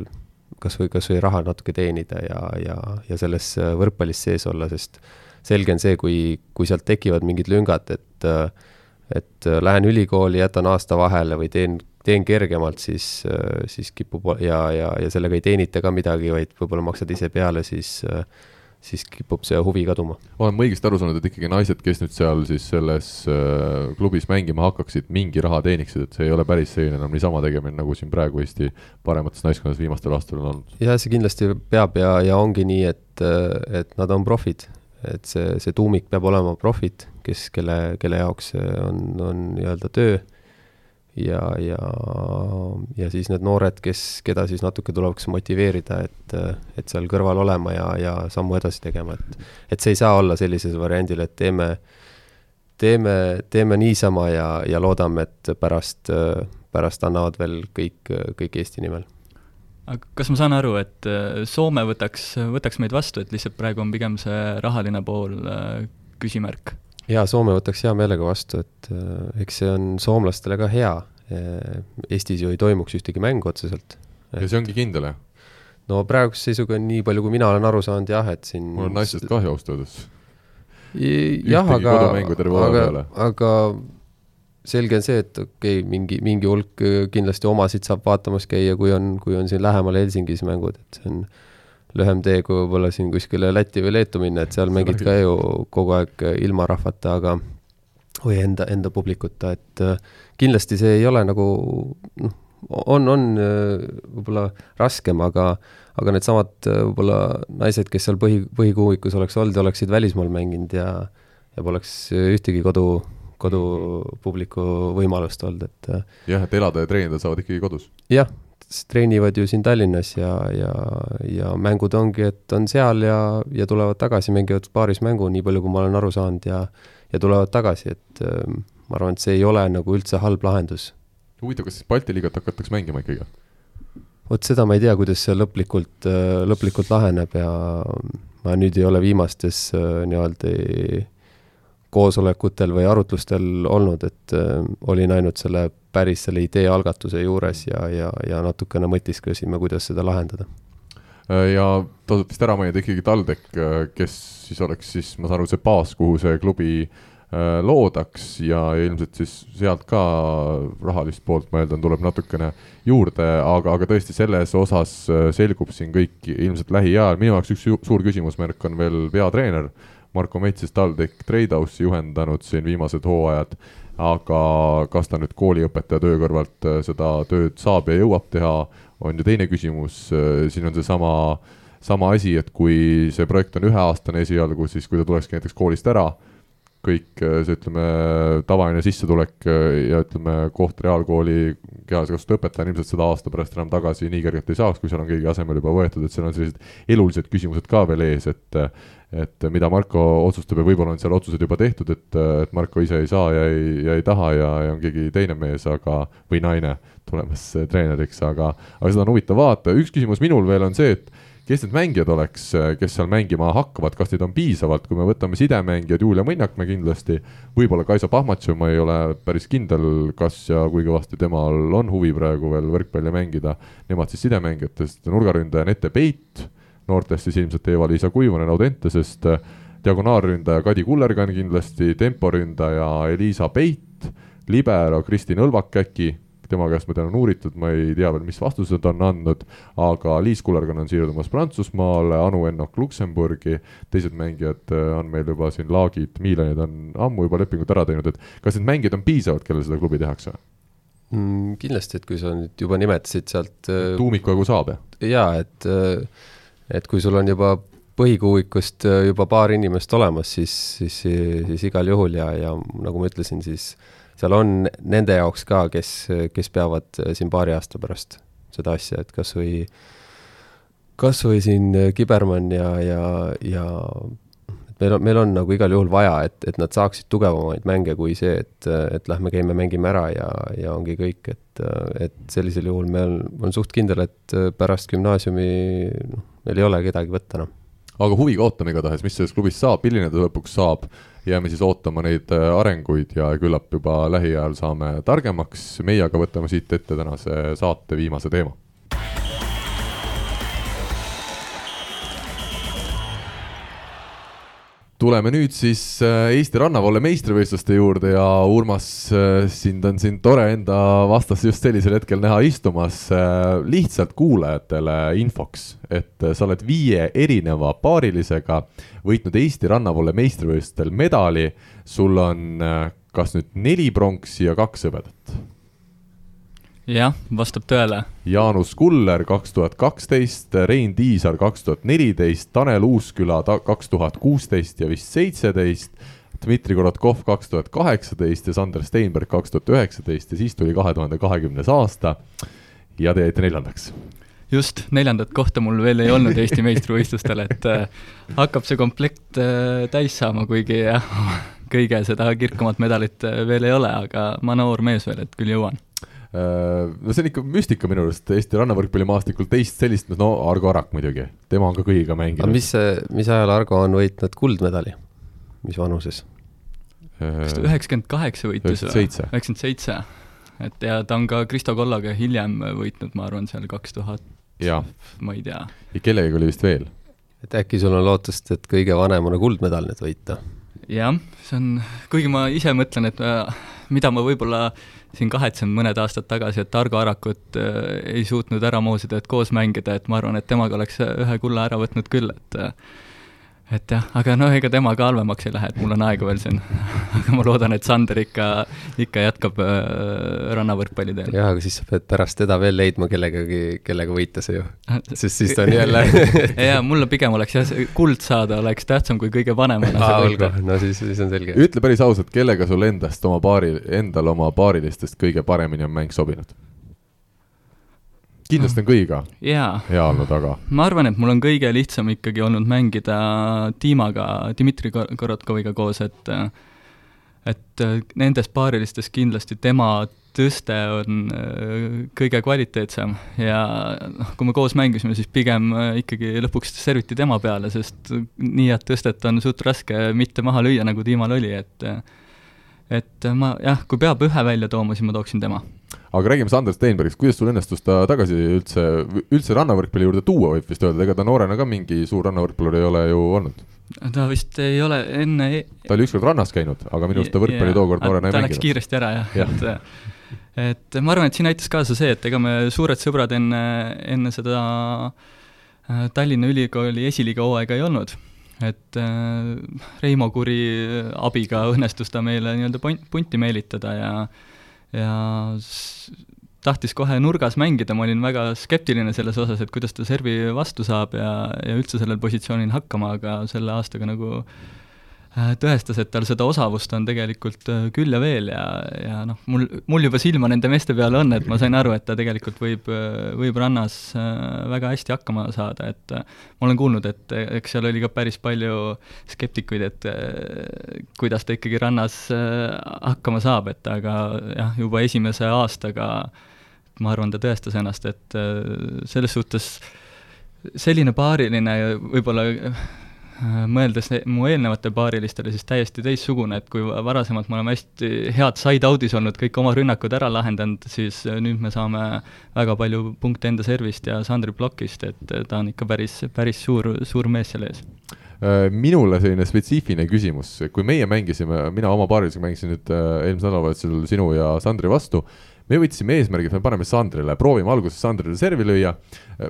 B: kas või, kas või raha natuke teenida ja, ja, ja selles võrkpallis sees olla, sest selge on see, kui, kui sealt tekivad mingid lüngad, et et lähen ülikooli, jätan aasta vahele või teen, teen kergemalt, siis, siis kipub ja, ja, ja sellega ei teenita ka midagi, vaid võib-olla maksad ise peale, siis äh, siis kipub see huvi kaduma.
A: olen ma õigesti aru saanud, et ikkagi naised, kes nüüd seal siis selles äh, klubis mängima hakkaksid, mingi raha teeniksid, et see ei ole päris selline enam niisama tegemine, nagu siin praegu Eesti paremates naiskondades viimastel aastatel on olnud?
B: jah, see kindlasti peab ja, ja ongi nii, et, et nad on profid. et see, see tuumik peab olema profid, kes, kelle, kelle jaoks on, on nii-öelda töö ja, ja, ja siis need noored, kes, keda siis natuke tuleks motiveerida, et, et seal kõrval olema ja, ja sammu edasi tegema, et et see ei saa olla sellisel variandil, et teeme, teeme, teeme niisama ja, ja loodame, et pärast, pärast annavad veel kõik, kõik Eesti nimel
C: aga kas ma saan aru, et Soome võtaks, võtaks meid vastu, et lihtsalt praegu on pigem see rahaline pool küsimärk?
B: Jaa, Soome võtaks hea meelega vastu, et äh, eks see on soomlastele ka hea. Äh, Eestis ju ei toimuks ühtegi mängu otseselt.
A: ja see ongi kindel, jah?
B: no praeguse seisuga nii palju, kui mina olen aru saanud, jah, et siin
A: mul on naistest kahju ausalt öeldes.
B: jah, aga, aga, aga selge on see, et okei okay,, mingi, mingi hulk äh, kindlasti omasid saab vaatamas käia, kui on, kui on siin lähemal Helsingis mängud, et see on lühem tee, kui võib-olla siin kuskile Lätti või Leetu minna, et seal mängid ka ju kogu aeg ilma rahvata, aga või enda, enda publikuta, et äh, kindlasti see ei ole nagu noh, on, on äh, võib-olla raskem, aga aga needsamad äh, võib-olla naised, kes seal põhi, põhikuuikus oleks olnud oleksid välismaal mänginud ja ja poleks ühtegi kodu, kodupubliku võimalust olnud, et
A: jah, et elada ja treenida saavad ikkagi kodus?
B: jah, treenivad ju siin Tallinnas ja, ja, ja mängud ongi, et on seal ja, ja tulevad tagasi, mängivad paaris mängu, nii palju, kui ma olen aru saanud ja ja tulevad tagasi, et äh, ma arvan, et see ei ole nagu üldse halb lahendus.
A: huvitav, kas siis Balti liigat hakatakse mängima ikkagi?
B: vot seda ma ei tea, kuidas see lõplikult, lõplikult laheneb ja ma nüüd ei ole viimastes nii-öelda koosolekutel või arutlustel olnud, et äh, olin ainult selle päris selle idee algatuse juures ja, ja, ja natukene mõtisklesime, kuidas seda lahendada.
A: ja tasub vist ära mainida ikkagi TalTech, kes siis oleks siis, ma saan aru, see baas, kuhu see klubi Äh, loodaks ja ilmselt siis sealt ka rahalist poolt, ma eeldan, tuleb natukene juurde, aga, aga tõesti selles osas äh, selgub siin kõik ilmselt lähiajal, minu jaoks üks suur küsimusmärk on veel peatreener. Marko Metsis TalTech Tradehouse'i juhendanud siin viimased hooajad, aga kas ta nüüd kooliõpetaja töö kõrvalt äh, seda tööd saab ja jõuab teha, on ju teine küsimus, siin on seesama sama asi, et kui see projekt on üheaastane esialgu, siis kui ta tulekski näiteks koolist ära kõik äh, see, ütleme, tavaline sissetulek äh, ja ütleme, koht reaalkooli kehalise kasvatuse õpetajana ilmselt seda aasta pärast enam tagasi nii kergelt ei saaks, kui seal on keegi asemel juba võetud, et seal on sellised elulised küsimused ka veel ees, et et mida Marko otsustab ja võib-olla on seal otsused juba tehtud, et, et Marko ise ei saa ja ei, ja ei taha ja, ja on keegi teine mees, aga, või naine tulemas treeneriks, aga, aga seda on huvitav vaadata, üks küsimus minul veel on see, et kes need mängijad oleks, kes seal mängima hakkavad, kas neid on piisavalt, kui me võtame sidemängijad, Julia Mõnnakmäe kindlasti, võib-olla Kaisa Pahmatšov, ma ei ole päris kindel, kas ja kui kõvasti temal on huvi praegu veel võrkpalli mängida, nemad siis sidemängijatest, nurgaründaja Nete Peit, noortest siis ilmselt Eva-Liisa Kuivonen Audentesest, diagonaalründaja Kadi Kullergan kindlasti, temporündaja Elisa Peit, libero Kristin Õlvak äkki tema käest ma tean, on uuritud, ma ei tea veel, mis vastused on andnud, aga Liis Kullergan on siirdumas Prantsusmaale, Anu Ennok Luksemburgi, teised mängijad äh, on meil juba siin, Laagid, Miilanid on ammu juba lepingud ära teinud, et kas need mängijad on piisavad, kellel seda klubi tehakse?
B: mm,? Kindlasti, et kui sa nüüd juba nimetasid sealt
A: äh, tuumiku jagu saab, jah?
B: jaa, et, äh, et kui sul on juba põhikuuikust juba paar inimest olemas, siis, siis, siis igal juhul ja, ja nagu ma ütlesin, siis äh, seal on nende jaoks ka, kes, kes peavad äh, siin paari aasta pärast seda asja, et kas või, kas või siin äh, Kibermann ja, ja, ja meil on, meil on nagu igal juhul vaja, et, et nad saaksid tugevamaid mänge kui see, et, et lähme käime, mängime ära ja, ja ongi kõik, et, et sellisel juhul meil on suht kindel, et pärast gümnaasiumi noh, meil ei ole kedagi võtta enam.
A: Aga huviga ootame igatahes, mis sellest klubist saab, milline ta lõpuks saab. Jääme siis ootama neid äh, arenguid ja küllap juba lähiajal saame targemaks, meie aga võtame siit ette tänase saate viimase teema tuleme nüüd siis äh, Eesti rannavalle meistrivõistluste juurde ja Urmas, äh, sind on siin tore enda vastas just sellisel hetkel näha istumas. Äh, lihtsalt kuulajatele infoks, et sa oled viie erineva paarilisega võitnud Eesti rannavalle meistrivõistlustel medali. sul on kas nüüd neli pronksi ja kaks hõbedat
C: jah, vastab tõele.
A: Jaanus Kuller kaks tuhat kaksteist, Rein Tiisar kaks tuhat neliteist, Tanel Uusküla kaks tuhat kuusteist ja vist seitseteist, Dmitri Korotkov kaks tuhat kaheksateist ja Sander Steinberg kaks tuhat üheksateist ja siis tuli kahe tuhande kahekümnes aasta. Ja te jäite neljandaks.
C: Just, neljandat kohta mul veel ei olnud Eesti meistrivõistlustel, et äh, hakkab see komplekt äh, täis saama, kuigi jah, kõige seda kirkamat medalit äh, veel ei ole, aga ma noor mees veel, et küll jõuan
A: no see on ikka müstika minu arust Eesti rannavõrkpallimaastikul, teist sellist, no Argo Arak muidugi, tema on ka kõigiga mänginud.
B: aga mis, mis ajal Argo on võitnud kuldmedali, mis vanuses?
C: kas ta üheksakümmend kaheksa võitis
A: või?
C: üheksakümmend seitse. et ja ta on ka Kristo Kollaga hiljem võitnud, ma arvan, seal kaks tuhat, ma ei tea.
A: ja kellegagi oli vist veel?
B: et äkki sul on lootust, et kõige vanemana kuldmedal nüüd võita?
C: jah, see on, kuigi ma ise mõtlen, et äh, mida ma võib-olla siin kahetsen mõned aastad tagasi, et Argo Arakut äh, ei suutnud ära moosida, et koos mängida, et ma arvan, et temaga oleks ühe kulla ära võtnud küll, et äh, et jah, aga noh, ega tema ka halvemaks ei lähe, et mul on aega veel siin aga ma loodan, et Sander ikka, ikka jätkab äh, rannavõrkpalli teel.
B: jah, aga siis sa pead pärast teda veel leidma kellegagi, kellega võita see ju. sest siis ta on jälle
C: jaa, mulle pigem oleks jah, kuld saada oleks tähtsam kui kõige vanemana
B: aa, olgu, no siis, siis on selge.
A: ütle päris ausalt, kellega sul endast oma paari, endal oma paarilistest kõige paremini on mäng sobinud? Kindlasti on kõigiga
C: yeah.
A: hea olnud, aga
C: ma arvan, et mul on kõige lihtsam ikkagi olnud mängida Dimaga, Dmitri Korotkoviga koos, et et nendes paarilistes kindlasti tema tõste on kõige kvaliteetsem ja noh, kui me koos mängisime, siis pigem ikkagi lõpuks serviti tema peale, sest nii head tõstet on suht raske mitte maha lüüa, nagu Tiimal oli, et et ma jah, kui peab ühe välja tooma, siis ma tooksin tema.
A: Aga räägime Sander Steinbergist, kuidas sul õnnestus ta tagasi üldse, üldse rannavõrkpalli juurde tuua, võib vist öelda, ega ta noorena ka mingi suur rannavõrkpallur ei ole ju olnud?
C: ta vist ei ole enne e
A: ta oli ükskord rannas käinud, aga minu arust ta võrkpalli tookord noorena
C: ei mänginud. ta läks kiiresti ära jah ja., et et ma arvan, et siin aitas kaasa see, et ega me suured sõbrad enne, enne seda äh, Tallinna Ülikooli esiliiga hooaega ei olnud et äh, Reimo Kuri abiga õnnestus ta meile nii-öelda punti meelitada ja ja tahtis kohe nurgas mängida, ma olin väga skeptiline selles osas, et kuidas ta servi vastu saab ja, ja üldse sellel positsioonil hakkama, aga selle aastaga nagu äh, tõestas, et tal seda osavust on tegelikult äh, küll ja veel ja, ja noh, mul, mul juba silma nende meeste peale on, et ma sain aru, et ta tegelikult võib, äh, võib rannas väga hästi hakkama saada, et ma olen kuulnud, et eks seal oli ka päris palju skeptikuid, et kuidas ta ikkagi rannas hakkama saab, et aga jah, juba esimese aastaga ma arvan, ta tõestas ennast, et selles suhtes selline paariline võib-olla Äh, mõeldes mu eelnevatele paarilistele, siis täiesti teistsugune, et kui varasemalt me oleme hästi head side-out'is olnud, kõik oma rünnakud ära lahendanud, siis äh, nüüd me saame väga palju punkte enda servist ja Sandri plokist, et äh, ta on ikka päris, päris suur, suur mees seal ees.
A: Minule selline spetsiifiline küsimus, kui meie mängisime, mina oma paarilisega mängisin nüüd eelmisel nädalavahetusel sinu ja Sandri vastu me võtsime eesmärgi, et me paneme Sandrile, proovime alguses Sandrile servi lüüa.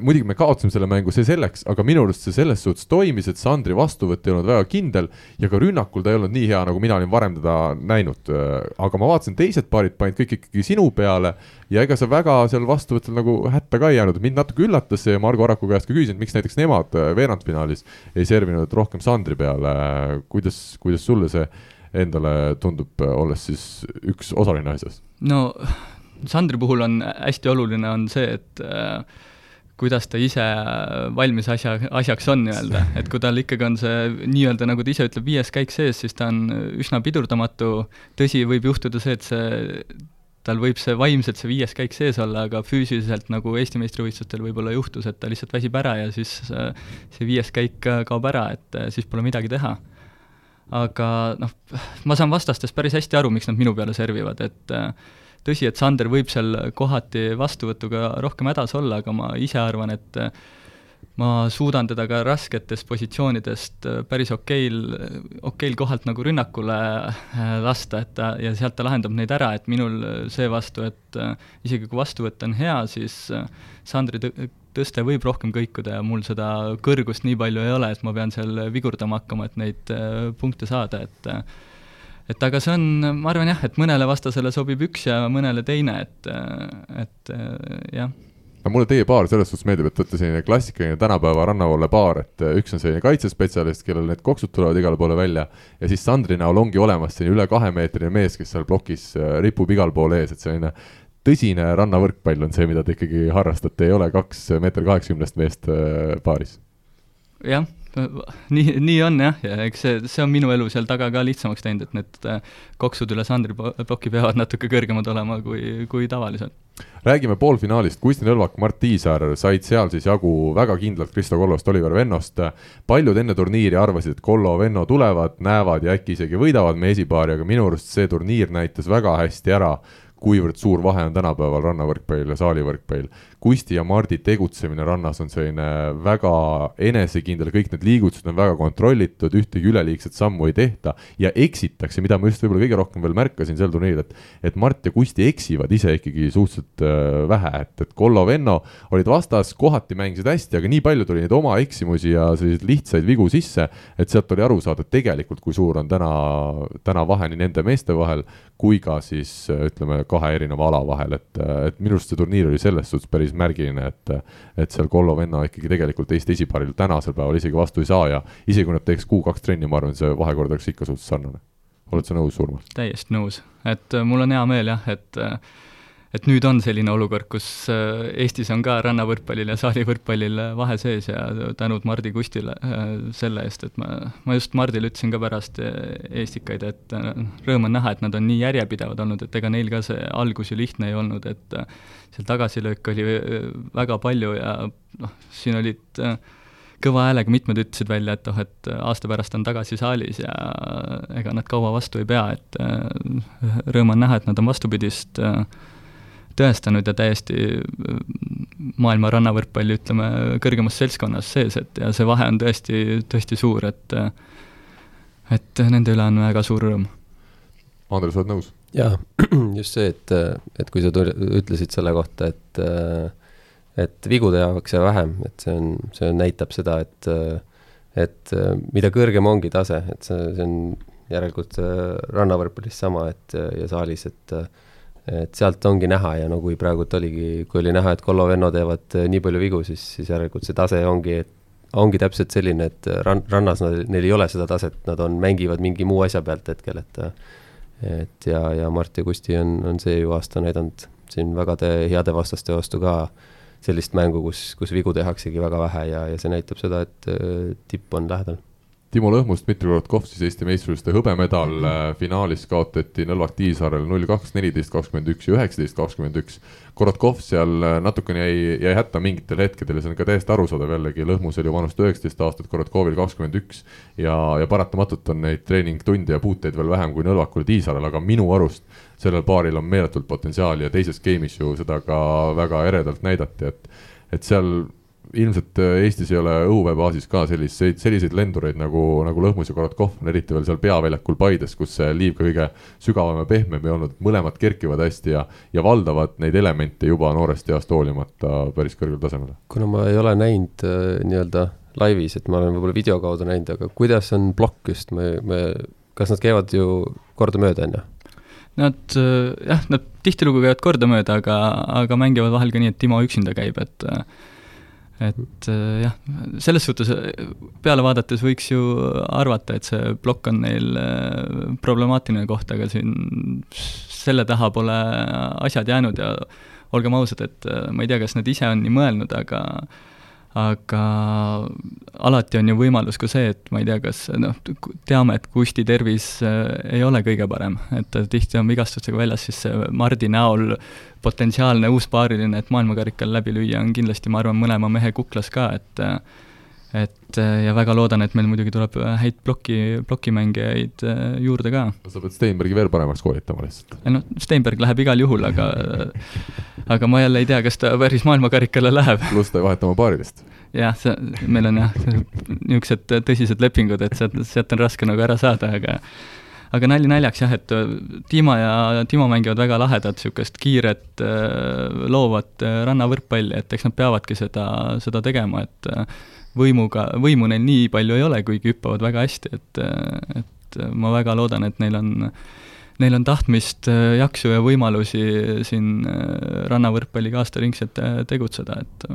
A: muidugi me kaotasime selle mängu, see selleks, aga minu arust see selles suhtes toimis, et Sandri vastuvõtt ei olnud väga kindel ja ka rünnakul ta ei olnud nii hea, nagu mina olin varem teda näinud. aga ma vaatasin, teised paarid panid kõik ikkagi sinu peale ja ega sa väga seal vastuvõtul nagu hätta ka ei jäänud, mind natuke üllatas see, Margo Araku käest ka küsisin, et miks näiteks nemad veerandfinaalis ei servinud rohkem Sandri peale, kuidas, kuidas sulle see endale tundub, olles siis üks osaline asjas?
C: no Sandri puhul on hästi oluline, on see, et äh, kuidas ta ise valmis asja, asjaks on nii-öelda, et kui tal ikkagi on see nii-öelda, nagu ta ise ütleb, viies käik sees, siis ta on üsna pidurdamatu, tõsi, võib juhtuda see, et see, tal võib see vaimselt see viies käik sees olla, aga füüsiliselt nagu Eesti meistrivõistlustel võib-olla juhtus, et ta lihtsalt väsib ära ja siis äh, see viies käik kaob ära, et äh, siis pole midagi teha. aga noh, ma saan vastastest päris hästi aru, miks nad minu peale servivad, et äh, tõsi, et Sander võib seal kohati vastuvõtuga rohkem hädas olla, aga ma ise arvan, et ma suudan teda ka rasketest positsioonidest päris okeil, okeil kohalt nagu rünnakule äh, lasta, et ta, ja sealt ta lahendab neid ära, et minul seevastu, et isegi kui vastuvõtt on hea, siis Sandri tõste võib rohkem kõikuda ja mul seda kõrgust nii palju ei ole, et ma pean seal vigurdama hakkama, et neid punkte saada, et et aga see on, ma arvan jah, et mõnele vastasele sobib üks ja mõnele teine, et, et jah
A: aga mulle teie paar selles suhtes meeldib, et te olete selline klassikaline tänapäeva rannavalle paar, et üks on selline kaitsespetsialist, kellel need koksud tulevad igale poole välja ja siis Sandri näol ongi olemas selline üle kahemeetrine mees, kes seal plokis äh, ripub igal pool ees, et selline tõsine rannavõrkpall on see, mida te ikkagi harrastate, ei ole kaks meeter kaheksakümnest meest paaris.
C: jah nii, nii on jah, ja eks see, see on minu elu seal taga ka lihtsamaks teinud, et need äh, koksud üle Sandri ploki peavad natuke kõrgemad olema kui, kui tavaliselt.
A: räägime poolfinaalist, Kusti Nõlvak, Mart Tiisaar said seal siis jagu väga kindlalt Kristo Kollost, Oliver Vennost. paljud enne turniiri arvasid, et Kollo, Venno tulevad, näevad ja äkki isegi võidavad meie esipaari, aga minu arust see turniir näitas väga hästi ära, kuivõrd suur vahe on tänapäeval rannavõrkpall ja saalivõrkpall. Kusti ja Mardi tegutsemine rannas on selline väga enesekindel, kõik need liigutused on väga kontrollitud, ühtegi üleliigset sammu ei tehta ja eksitakse, mida ma just võib-olla kõige rohkem veel märkasin sel turniiril, et et Mart ja Kusti eksivad ise ikkagi suhteliselt äh, vähe, et, et Kollo, Venno olid vastas, kohati mängisid hästi, aga nii palju tuli neid oma eksimusi ja selliseid lihtsaid vigu sisse, et sealt oli aru saada, et tegelikult kui suur on täna, täna vahe nii nende meeste vahel kui ka siis ütleme, kahe erineva ala vahel, et, et minu arust see turniir oli selles suhtes päris päris märgiline, et et seal Kollo venna ikkagi tegelikult Eesti esipaaril tänasel päeval isegi vastu ei saa ja isegi kui nad teeks kuu-kaks trenni, ma arvan, see vahekord oleks ikka suhteliselt sarnane. oled sa nõus, Urmas?
C: täiesti nõus, et äh, mul on hea meel jah, et äh, et nüüd on selline olukord, kus äh, Eestis on ka rannavõrkpallil ja saalivõrkpallil vahe sees ja tänud Mardi Kustile äh, selle eest, et ma, ma just Mardile ütlesin ka pärast Eestikaid, et rõõm on näha, et nad on nii järjepidevad olnud, et ega neil ka see algus ju lihtne ei olnud, et seal tagasilööke oli väga palju ja noh, siin olid äh, kõva häälega mitmed ütlesid välja, et oh, et aasta pärast on tagasi saalis ja ega nad kaua vastu ei pea, et äh, rõõm on näha, et nad on vastupidist äh, tõestanud ja täiesti äh, maailma rannavõrkpalli, ütleme, kõrgemas seltskonnas sees, et ja see vahe on tõesti, tõesti suur, et et nende üle on väga suur rõõm.
A: Andres, oled nõus?
B: jaa, just see, et, et kui sa ütlesid selle kohta, et et vigu tehakse vähem, et see on, see näitab seda, et et mida kõrgem ongi tase, et see, see on järelikult rannavõrkpallis sama, et ja saalis, et et sealt ongi näha ja no kui praegult oligi, kui oli näha, et Kollo Venno teevad nii palju vigu, siis, siis järelikult see tase ongi, et ongi täpselt selline, et ran-, rannas nad, neil ei ole seda taset, nad on, mängivad mingi muu asja pealt hetkel, et et ja, ja Mart ja Kusti on, on see ju aasta näidanud siin väga te, heade vastaste vastu ka sellist mängu, kus, kus vigu tehaksegi väga vähe ja, ja see näitab seda, et tipp on lähedal.
A: Timo Lõhmust, Dmitri Korotkov siis Eesti meistrivõistluste hõbemedal mm, -hmm. finaalis kaotati Nõlvak Tiisaarel null kaks, neliteist, kakskümmend üks ja üheksateist, kakskümmend üks. Korotkov seal äh, natukene jäi, jäi hätta mingitel hetkedel ja see on ka täiesti arusaadav jällegi, Lõhmusel ju vanust üheksateist aastat, Korotkovil kakskümmend üks. ja, ja paratamatult on neid treeningtunde ja puuteid veel vähem kui Nõlvakul ja Tiisaarel, aga minu arust sellel paaril on meeletult potentsiaali ja teises game'is ju seda ka väga eredalt näidati, et, et seal ilmselt äh, Eestis ei ole õhuväebaasis ka selliseid, selliseid lendureid nagu, nagu Lõhmus ja Korotkov, eriti veel seal peaväljakul Paides, kus see liiv ka kõige sügavam ja pehmem ei olnud, mõlemad kerkivad hästi ja, ja valdavad neid elemente juba noorest east hoolimata päris kõrgel tasemel.
B: kuna ma ei ole näinud äh, nii-öelda laivis, et ma olen võib-olla video kaudu näinud, aga kuidas on plokk just, me, me, kas nad käivad ju kordamööda, on ju?
C: Nad jah, nad tihtilugu käivad kordamööda, aga, aga mängivad vahel ka nii, et Timo üksinda käib, et et jah, selles suhtes peale vaadates võiks ju arvata, et see plokk on neil problemaatiline koht, aga siin selle taha pole asjad jäänud ja olgem ausad, et ma ei tea, kas nad ise on nii mõelnud, aga aga alati on ju võimalus ka see, et ma ei tea, kas noh, teame, et Kusti tervis äh, ei ole kõige parem, et ta tihti on vigastustega väljas, siis Mardi näol potentsiaalne uus paariline, et maailmakarikal läbi lüüa, on kindlasti, ma arvan, mõlema mehe kuklas ka, et äh, et äh, ja väga loodan, et meil muidugi tuleb äh, häid ploki, plokimängijaid äh, juurde ka.
A: sa pead Steinbergi veel paremaks koolitama lihtsalt?
C: noh, Steinberg läheb igal juhul, aga aga ma jälle ei tea, kas ta päris maailmakarikale läheb.
A: pluss ta ei vaheta oma paarilist.
C: jah, see, meil on jah, niisugused tõsised lepingud, et sealt, sealt on raske nagu ära saada, aga aga nali naljaks jah, et Timo ja Timo mängivad väga lahedat, niisugust kiiret, loovat rannavõrkpalli, et eks nad peavadki seda, seda tegema, et võimuga, võimu neil nii palju ei ole, kuigi hüppavad väga hästi, et, et ma väga loodan, et neil on, neil on tahtmist, jaksu ja võimalusi siin rannavõrkpalliga aastaringselt tegutseda, et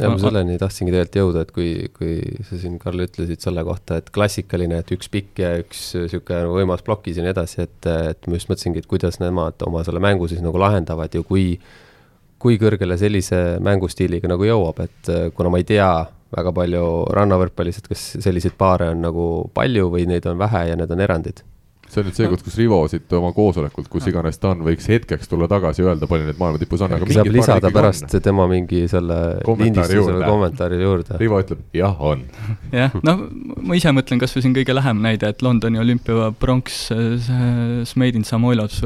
B: ja ma selleni tahtsingi tegelikult jõuda, et kui, kui sa siin, Karl, ütlesid selle kohta, et klassikaline, et üks pikk ja üks niisugune võimas plokis ja nii edasi, et, et ma just mõtlesingi, et kuidas nemad oma selle mängu siis nagu lahendavad ja kui kui kõrgele sellise mängustiiliga nagu jõuab, et kuna ma ei tea väga palju rannavõrkpallis, et kas selliseid paare on nagu palju või neid on vähe ja need on erandid?
A: see on nüüd see koht, kus Rivo siit oma koosolekult, kus iganes ta on, võiks hetkeks tulla tagasi ja öelda, palju neid maailma tipus on, aga
B: saab lisada pärast on. tema mingi selle lindistuse või kommentaari juurde.
A: Rivo ütleb, jah, on.
C: jah, noh, ma ise mõtlen kas või siin kõige lähem näide, et Londoni olümpia pronks Smedin Samoilov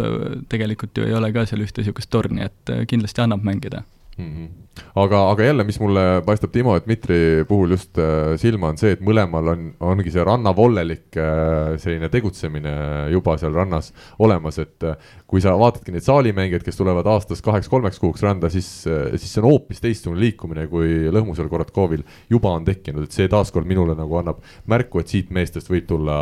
C: tegelikult ju ei ole ka seal ühte niisugust torni, et kindlasti annab mängida mm.
A: -hmm aga, aga jälle, mis mulle paistab Timo ja Dmitri puhul just äh, silma, on see, et mõlemal on, ongi see rannavoolelik äh, selline tegutsemine juba seal rannas olemas, et äh, kui sa vaatadki neid saalimängijaid, kes tulevad aastas kaheks-kolmeks kuuks randa, siis, äh, siis see on hoopis teistsugune liikumine, kui Lõhmusel Korotkovil juba on tekkinud, et see taaskord minule nagu annab märku, et siit meestest võib tulla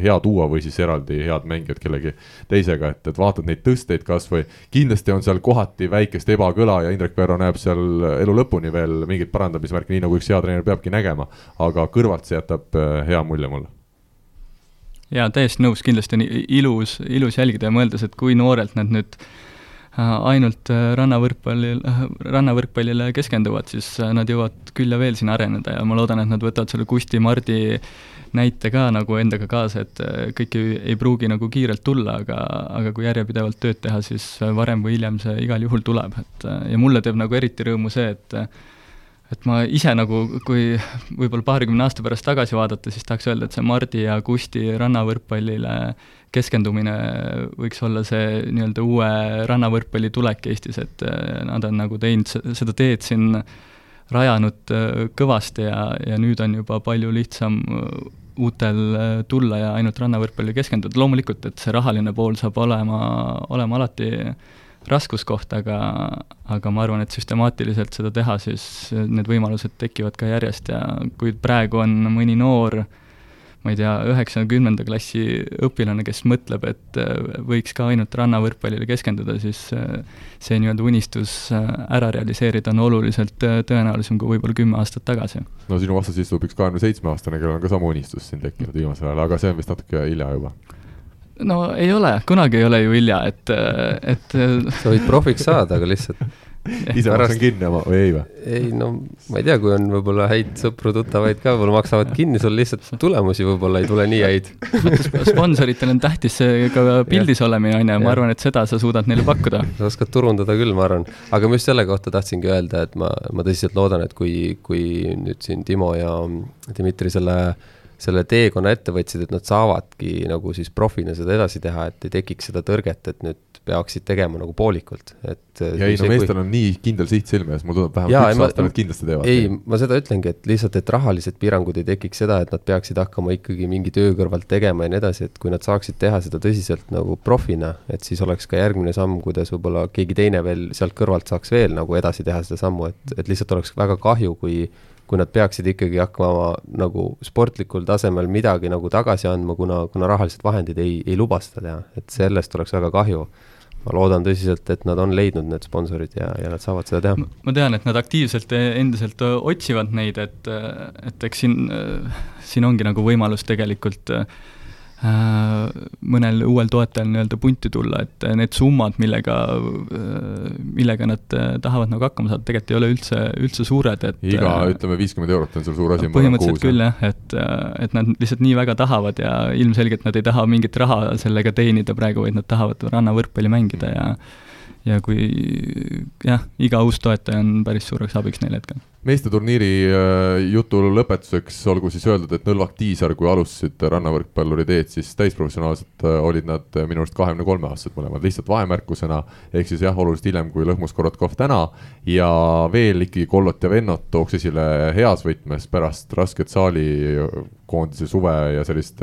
A: hea tuua või siis eraldi head mängijad kellegi teisega, et, et vaatad neid tõsteid kasvõi, kindlasti on seal kohati väikest ebakõla ja Indrek Perro näeb seal elu lõpuni veel mingit parandamismärki, nii nagu üks hea treener peabki nägema. aga kõrvalt see jätab äh, hea mulje mulle.
C: jaa, täiesti nõus, kindlasti on ilus, ilus jälgida ja mõeldes, et kui noorelt nad nüüd ainult rannavõrkpallil, rannavõrkpallile keskenduvad, siis nad jõuavad küll ja veel siin areneda ja ma loodan, et nad võtavad selle Kusti Mardi näite ka nagu endaga kaasa, et kõik ei, ei pruugi nagu kiirelt tulla, aga, aga kui järjepidevalt tööd teha, siis varem või hiljem see igal juhul tuleb, et ja mulle teeb nagu eriti rõõmu see, et et ma ise nagu, kui võib-olla paarikümne aasta pärast tagasi vaadata, siis tahaks öelda, et see Mardi ja Kusti rannavõrkpallile keskendumine võiks olla see nii-öelda uue rannavõrkpalli tulek Eestis, et äh, nad on nagu teinud seda teed siin, rajanud äh, kõvasti ja, ja nüüd on juba palju lihtsam äh, uutel tulla ja ainult rannavõrkpallile keskenduda, loomulikult, et see rahaline pool saab olema, olema alati raskuskoht, aga, aga ma arvan, et süstemaatiliselt seda teha, siis need võimalused tekivad ka järjest ja kui praegu on mõni noor, ma ei tea, üheksakümnenda klassi õpilane, kes mõtleb, et võiks ka ainult rannavõrkpallile keskenduda, siis see nii-öelda unistus ära realiseerida on oluliselt tõenäolisem kui võib-olla kümme aastat tagasi.
A: no sinu vastas istub üks kahekümne seitsme aastane, kellel on ka sama unistus siin tekkinud viimasel ajal, aga see on vist natuke hilja juba
C: no ei ole, kunagi ei ole ju hilja, et, et
B: sa võid profiks saada, aga lihtsalt
A: ise maksan kinni oma või ei või?
B: ei no ma ei tea, kui on võib-olla häid sõpru-tuttavaid ka, võib-olla maksavad kinni, sul lihtsalt tulemusi võib-olla ei tule nii häid.
C: sponsoritel on tähtis see ka pildis olemine, on ju, ma arvan, et seda sa suudad neile pakkuda.
B: sa oskad turundada küll, ma arvan. aga ma just selle kohta tahtsingi öelda, et ma, ma tõsiselt loodan, et kui, kui nüüd siin Timo ja Dmitri selle selle teekonna ette võtsid, et nad saavadki nagu siis profina seda edasi teha, et ei tekiks seda tõrget, et nüüd peaksid tegema nagu poolikult, et.
A: ja ei no meestel kui... on nii kindel siht silme ees, mulle tundub vähemalt üks aasta nad kindlasti teevad.
B: ei, ma seda ütlengi, et lihtsalt, et rahalised piirangud ei tekiks seda, et nad peaksid hakkama ikkagi mingi töö kõrvalt tegema ja nii edasi, et kui nad saaksid teha seda tõsiselt nagu profina, et siis oleks ka järgmine samm, kuidas võib-olla keegi teine veel sealt kõrvalt saaks veel nagu edasi teha seda sammu, et, et lihtsalt oleks väga kahju, kui kui nad peaksid ikkagi hakkama nagu sportlikul tasemel midagi nagu tagasi andma, kuna, kuna rahalised vahendid ei, ei luba seda teha, et sellest oleks väga kahju. Ma loodan tõsiselt, et nad on leidnud need sponsorid ja, ja nad saavad seda teha.
C: ma tean, et nad aktiivselt endiselt otsivad neid, et, et eks siin, siin ongi nagu võimalus tegelikult Äh, mõnel uuel toetajal nii-öelda punti tulla, et need summad, millega, äh, millega nad äh, tahavad nagu hakkama saada, tegelikult ei ole üldse, üldse suured, et
A: iga, ütleme, viiskümmend eurot on seal suur asi.
C: põhimõtteliselt kuus, küll jah, et, et nad lihtsalt nii väga tahavad ja ilmselgelt nad ei taha mingit raha sellega teenida praegu, vaid nad tahavad rannavõrkpalli mängida ja ja kui jah, iga uus toetaja on päris suureks abiks neil hetkel
A: meesteturniiri äh, jutu lõpetuseks olgu siis öeldud, et Nõlvak Tiisar, kui alustasid rannavõrkpalluri teed, siis täisprofessionaalselt äh, olid nad äh, minu arust kahekümne kolme aastased mõlemad, lihtsalt vahemärkusena. ehk siis jah, oluliselt hiljem kui Lõhmus Korotkov täna ja veel ikkagi Kollot ja Vennot tooks esile heas võtmes pärast rasket saali koondise suve ja sellist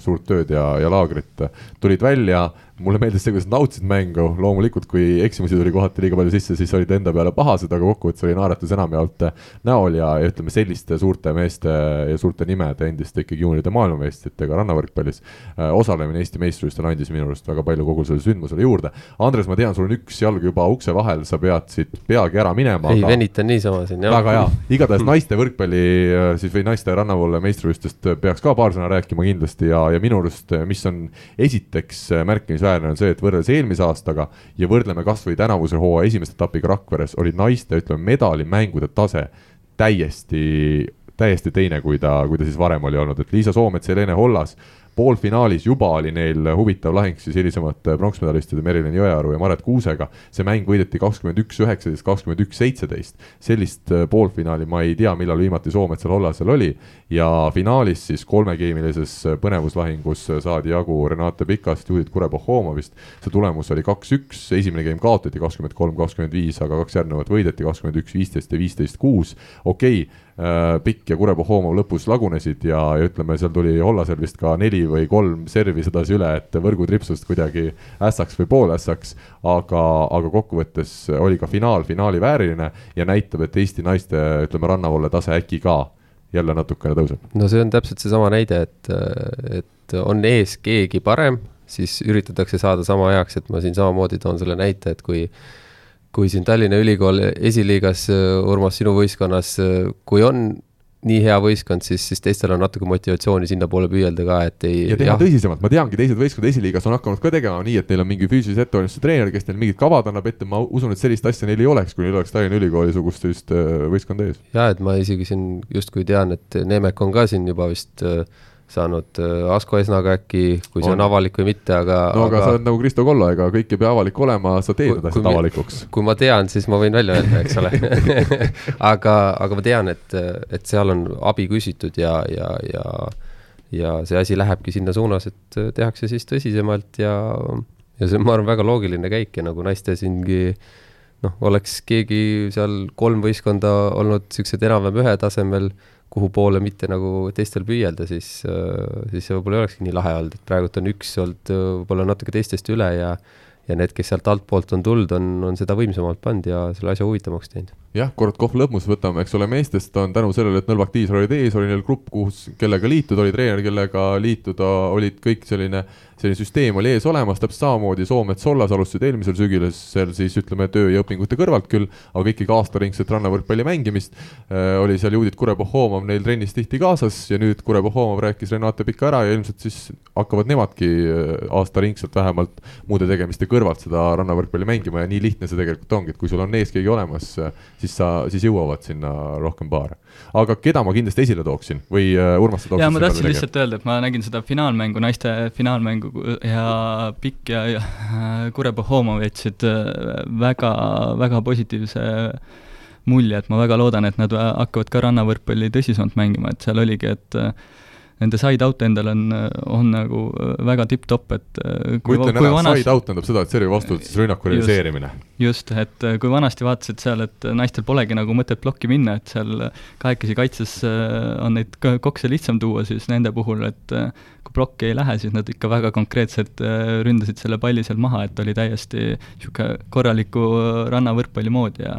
A: suurt tööd ja, ja laagrit tulid välja mulle meeldis see, kuidas nad nautisid mängu, loomulikult kui eksimusi tuli kohati liiga palju sisse, siis olid enda peale pahased, aga kokkuvõttes oli naeratus enamjaolt näol ja, ja ütleme, selliste suurte meeste ja suurte nimede endiste ikkagi juunioride maailmameistritega rannavõrkpallis äh, osalemine Eesti meistrivõistlustel andis minu arust väga palju kogu sellele sündmusele juurde. Andres, ma tean, sul on üks jalg juba ukse vahel, sa pead siit peagi ära minema.
B: ei aga..., venitan niisama siin,
A: jah. väga hea, igatahes naiste võrkpalli äh, siis või naiste rannavoole meistrivõistlustest peaks ka paar sõna rääkima kindlasti ja, ja minu arust, mis on esiteks märkimisväärne, on see, et võrreldes eelmise aastaga ja võrdleme kasvõi tänavuse hooaja esimese etapiga Rakveres, olid naiste, ütleme, medalimängude tase täiesti, täiesti teine, kui ta, kui ta siis varem oli olnud, et Liisa Soomets, Helene Hollas poolfinaalis juba oli neil huvitav lahing siis hilisemate pronksmedalistide Merilin Jõearu ja Maret Kuusega. see mäng võideti kakskümmend üks, üheksateist, kakskümmend üks, seitseteist. sellist äh, poolfinaali ma ei tea, millal viimati Soometsal Hollasel oli. ja finaalis siis kolmegeemilises äh, põnevuslahingus äh, saadi jagu Renate Pikast, Judith Kure-Pohhomovist. see tulemus oli kaks-üks, esimene game kaotati kakskümmend kolm, kakskümmend viis, aga kaks järgnevat võideti kakskümmend üks, viisteist ja viisteist, kuus. okei okay Äh, Pikk ja Kurepahhomov lõpus lagunesid ja, ja ütleme, seal tuli Hollasel vist ka neli või kolm servi sedasi üle, et võrgutripsust kuidagi ässaks või poolässaks. aga, aga kokkuvõttes oli ka finaal finaali vääriline ja näitab, et Eesti naiste, ütleme, rannavoole tase äkki ka jälle natukene tõuseb.
B: no see on täpselt seesama näide, et, et on ees keegi parem, siis üritatakse saada sama heaks, et ma siin samamoodi toon selle näite, et kui kui siin Tallinna Ülikool esiliigas, Urmas, sinu võistkonnas, kui on nii hea võistkond, siis, siis teistel on natuke motivatsiooni sinnapoole püüelda ka, et ei.
A: ja teha jah. tõsisemalt, ma teangi, teised võistkond esiliigas on hakanud ka tegema nii, et neil on mingi füüsilise ettevalmistuse treener, kes neil mingid kavad annab ette, ma usun, et sellist asja neil ei oleks, kui neil oleks Tallinna Ülikooli sugust sellist äh, võistkonda ees.
B: ja et ma isegi siin justkui tean, et Nemek on ka siin juba vist äh, saanud äh, Asko Esnaga äkki, kui see on, on avalik või mitte, aga
A: no aga, aga sa oled nagu Kristo Kollo, ega kõik ei pea avalik olema, sa teed asjad avalikuks.
B: kui ma tean, siis ma võin välja öelda, eks ole aga, aga ma tean, et, et seal on abi küsitud ja, ja, ja ja see asi lähebki sinna suunas, et tehakse siis tõsisemalt ja, ja see on, ma arvan, väga loogiline käik ja nagu naiste siingi noh, oleks keegi seal kolm võistkonda olnud niisugused enam-vähem ühetasemel kuhu poole mitte nagu teistel püüelda, siis, äh, siis see võib-olla ei olekski nii lahe olnud, et praegult on üks olnud äh, võib-olla natuke teistest üle ja ja need, kes sealt altpoolt on tulnud, on, on seda võimsamalt pannud ja selle asja huvitavamaks teinud
A: jah, Korotkov lõpmus võtame, eks ole, meestest on tänu sellele, et Nõlvak Tiisar olid ees, oli neil grupp, kus, kellega liituda, oli treener, kellega liituda, olid kõik selline, selline süsteem oli ees olemas, täpselt samamoodi Soomet Sollas alustasid eelmisel sügisel siis ütleme töö ja õpingute kõrvalt küll, aga ikkagi aastaringset rannavõrkpalli mängimist äh,. oli seal Judit Kure-Pohhomov neil trennis tihti kaasas ja nüüd Kure-Pohhomov rääkis Renate Pika ära ja ilmselt siis hakkavad nemadki äh, aastaringselt vähemalt muude tegemiste kõrvalt seda rannavõrkpalli mängima ja nii lihtne see tegelikult ongi, et kui sul on ees keegi olemas, siis sa, siis jõuavad sinna rohkem paare. aga keda ma kindlasti esile tooksin või uh, Urmas, sa tooksid
C: jaa, ma tahtsin lihtsalt öelda, et ma nägin seda finaalmängu, naiste finaalmängu ja Pikk ja, ja Kure Pohhomov jätsid äh, väga, väga positiivse mulje, et ma väga loodan, et nad hakkavad ka rannavõrkpalli tõsisemalt mängima, et seal oligi, et nende side-out endal on, on nagu väga tipp-topp, et
A: kui, ma ütlen ära vanast..., side-out tähendab seda, et servi vastu siis rünnaku realiseerimine.
C: just, et kui vanasti vaatasid seal, et naistel polegi nagu mõtet plokki minna, et seal kahekesi kaitses on neid kokse lihtsam tuua, siis nende puhul, et kui plokki ei lähe, siis nad ikka väga konkreetselt ründasid selle palli seal maha, et oli täiesti niisugune korraliku rannavõrkpalli mood ja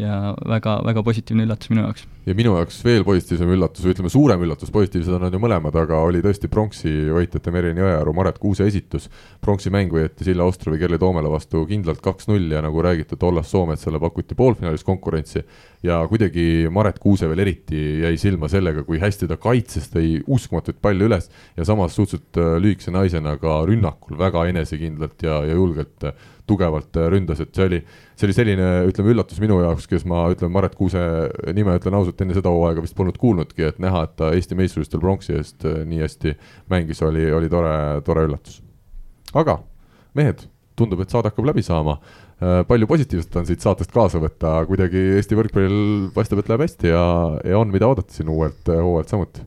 C: ja väga, väga positiivne üllatus minu jaoks.
A: ja minu jaoks veel positiivsem üllatus ütleme, suurem üllatus, positiivsed on nad ju mõlemad, aga oli tõesti pronksi võitjate Merini Jõearu, Maret Kuuse esitus. pronksi mäng võeti Silla Ostrovi Kerli Toomela vastu kindlalt kaks-null ja nagu räägitud, Ollas Soometsale pakuti poolfinaalis konkurentsi ja kuidagi Maret Kuuse veel eriti jäi silma sellega, kui hästi ta kaitses, tõi uskumatuid palle üles ja samas suhteliselt äh, lühikese naisena ka rünnakul väga enesekindlalt ja, ja julgelt äh, tugevalt äh, ründas, et see oli, see oli selline, ütleme, üllatus minu jaoks, kes ma ütlen, Maret Kuuse nime ütlen ausalt, enne seda hooaega vist polnud kuulnudki, et näha, et ta Eesti meistrivõistlustel pronksi eest äh, nii hästi mängis, oli, oli tore, tore üllatus. aga mehed, tundub, et saade hakkab läbi saama äh, palju positiivset on siit saatest kaasa võtta, kuidagi Eesti võrkpallil paistab, et läheb hästi ja, ja on, mida oodata siin uuelt hooajalt samuti.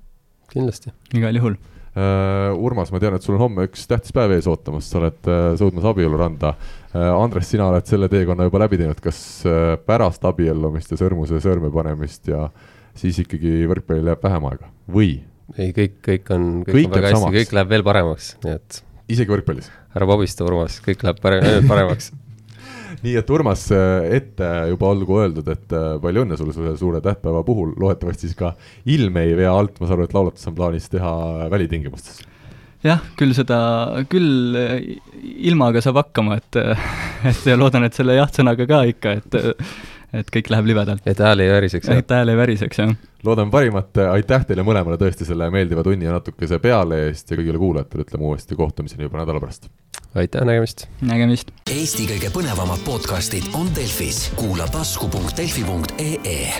B: kindlasti.
C: igal juhul
A: Uh, Urmas, ma tean, et sul on homme üks tähtis päev ees ootamas, sa oled uh, sõudmas abieluranda uh,. Andres, sina oled selle teekonna juba läbi teinud, kas pärast abiellumist ja sõrmuse sõrme panemist ja siis ikkagi võrkpallil jääb vähem aega või?
B: ei, kõik, kõik on, kõik, kõik on väga hästi, kõik läheb veel paremaks, nii et.
A: isegi võrkpallis?
B: ära vabista, Urmas, kõik läheb parem, ainult paremaks
A: nii et Urmas, äh, ette juba olgu öeldud, et äh, palju õnne sulle selle suure tähtpäeva puhul, loodetavasti siis ka ilm ei vea alt, ma saan aru, et laulatus on plaanis teha välitingimustes.
C: Jah, küll seda, küll äh, ilmaga saab hakkama, et, et loodan, et selle jah-sõnaga ka ikka, et et kõik läheb libedalt.
B: et hääl ei väriseks,
C: et hääl ei väriseks, jah.
A: loodame parimat, aitäh teile mõlemale tõesti selle meeldiva tunni ja natukese peale eest ja kõigile kuulajatele ütleme uuesti kohtumiseni juba nädala pärast
B: aitäh, nägemist!
C: nägemist!
D: Eesti kõige põnevamad podcastid on Delfis, kuula tasku.delfi.ee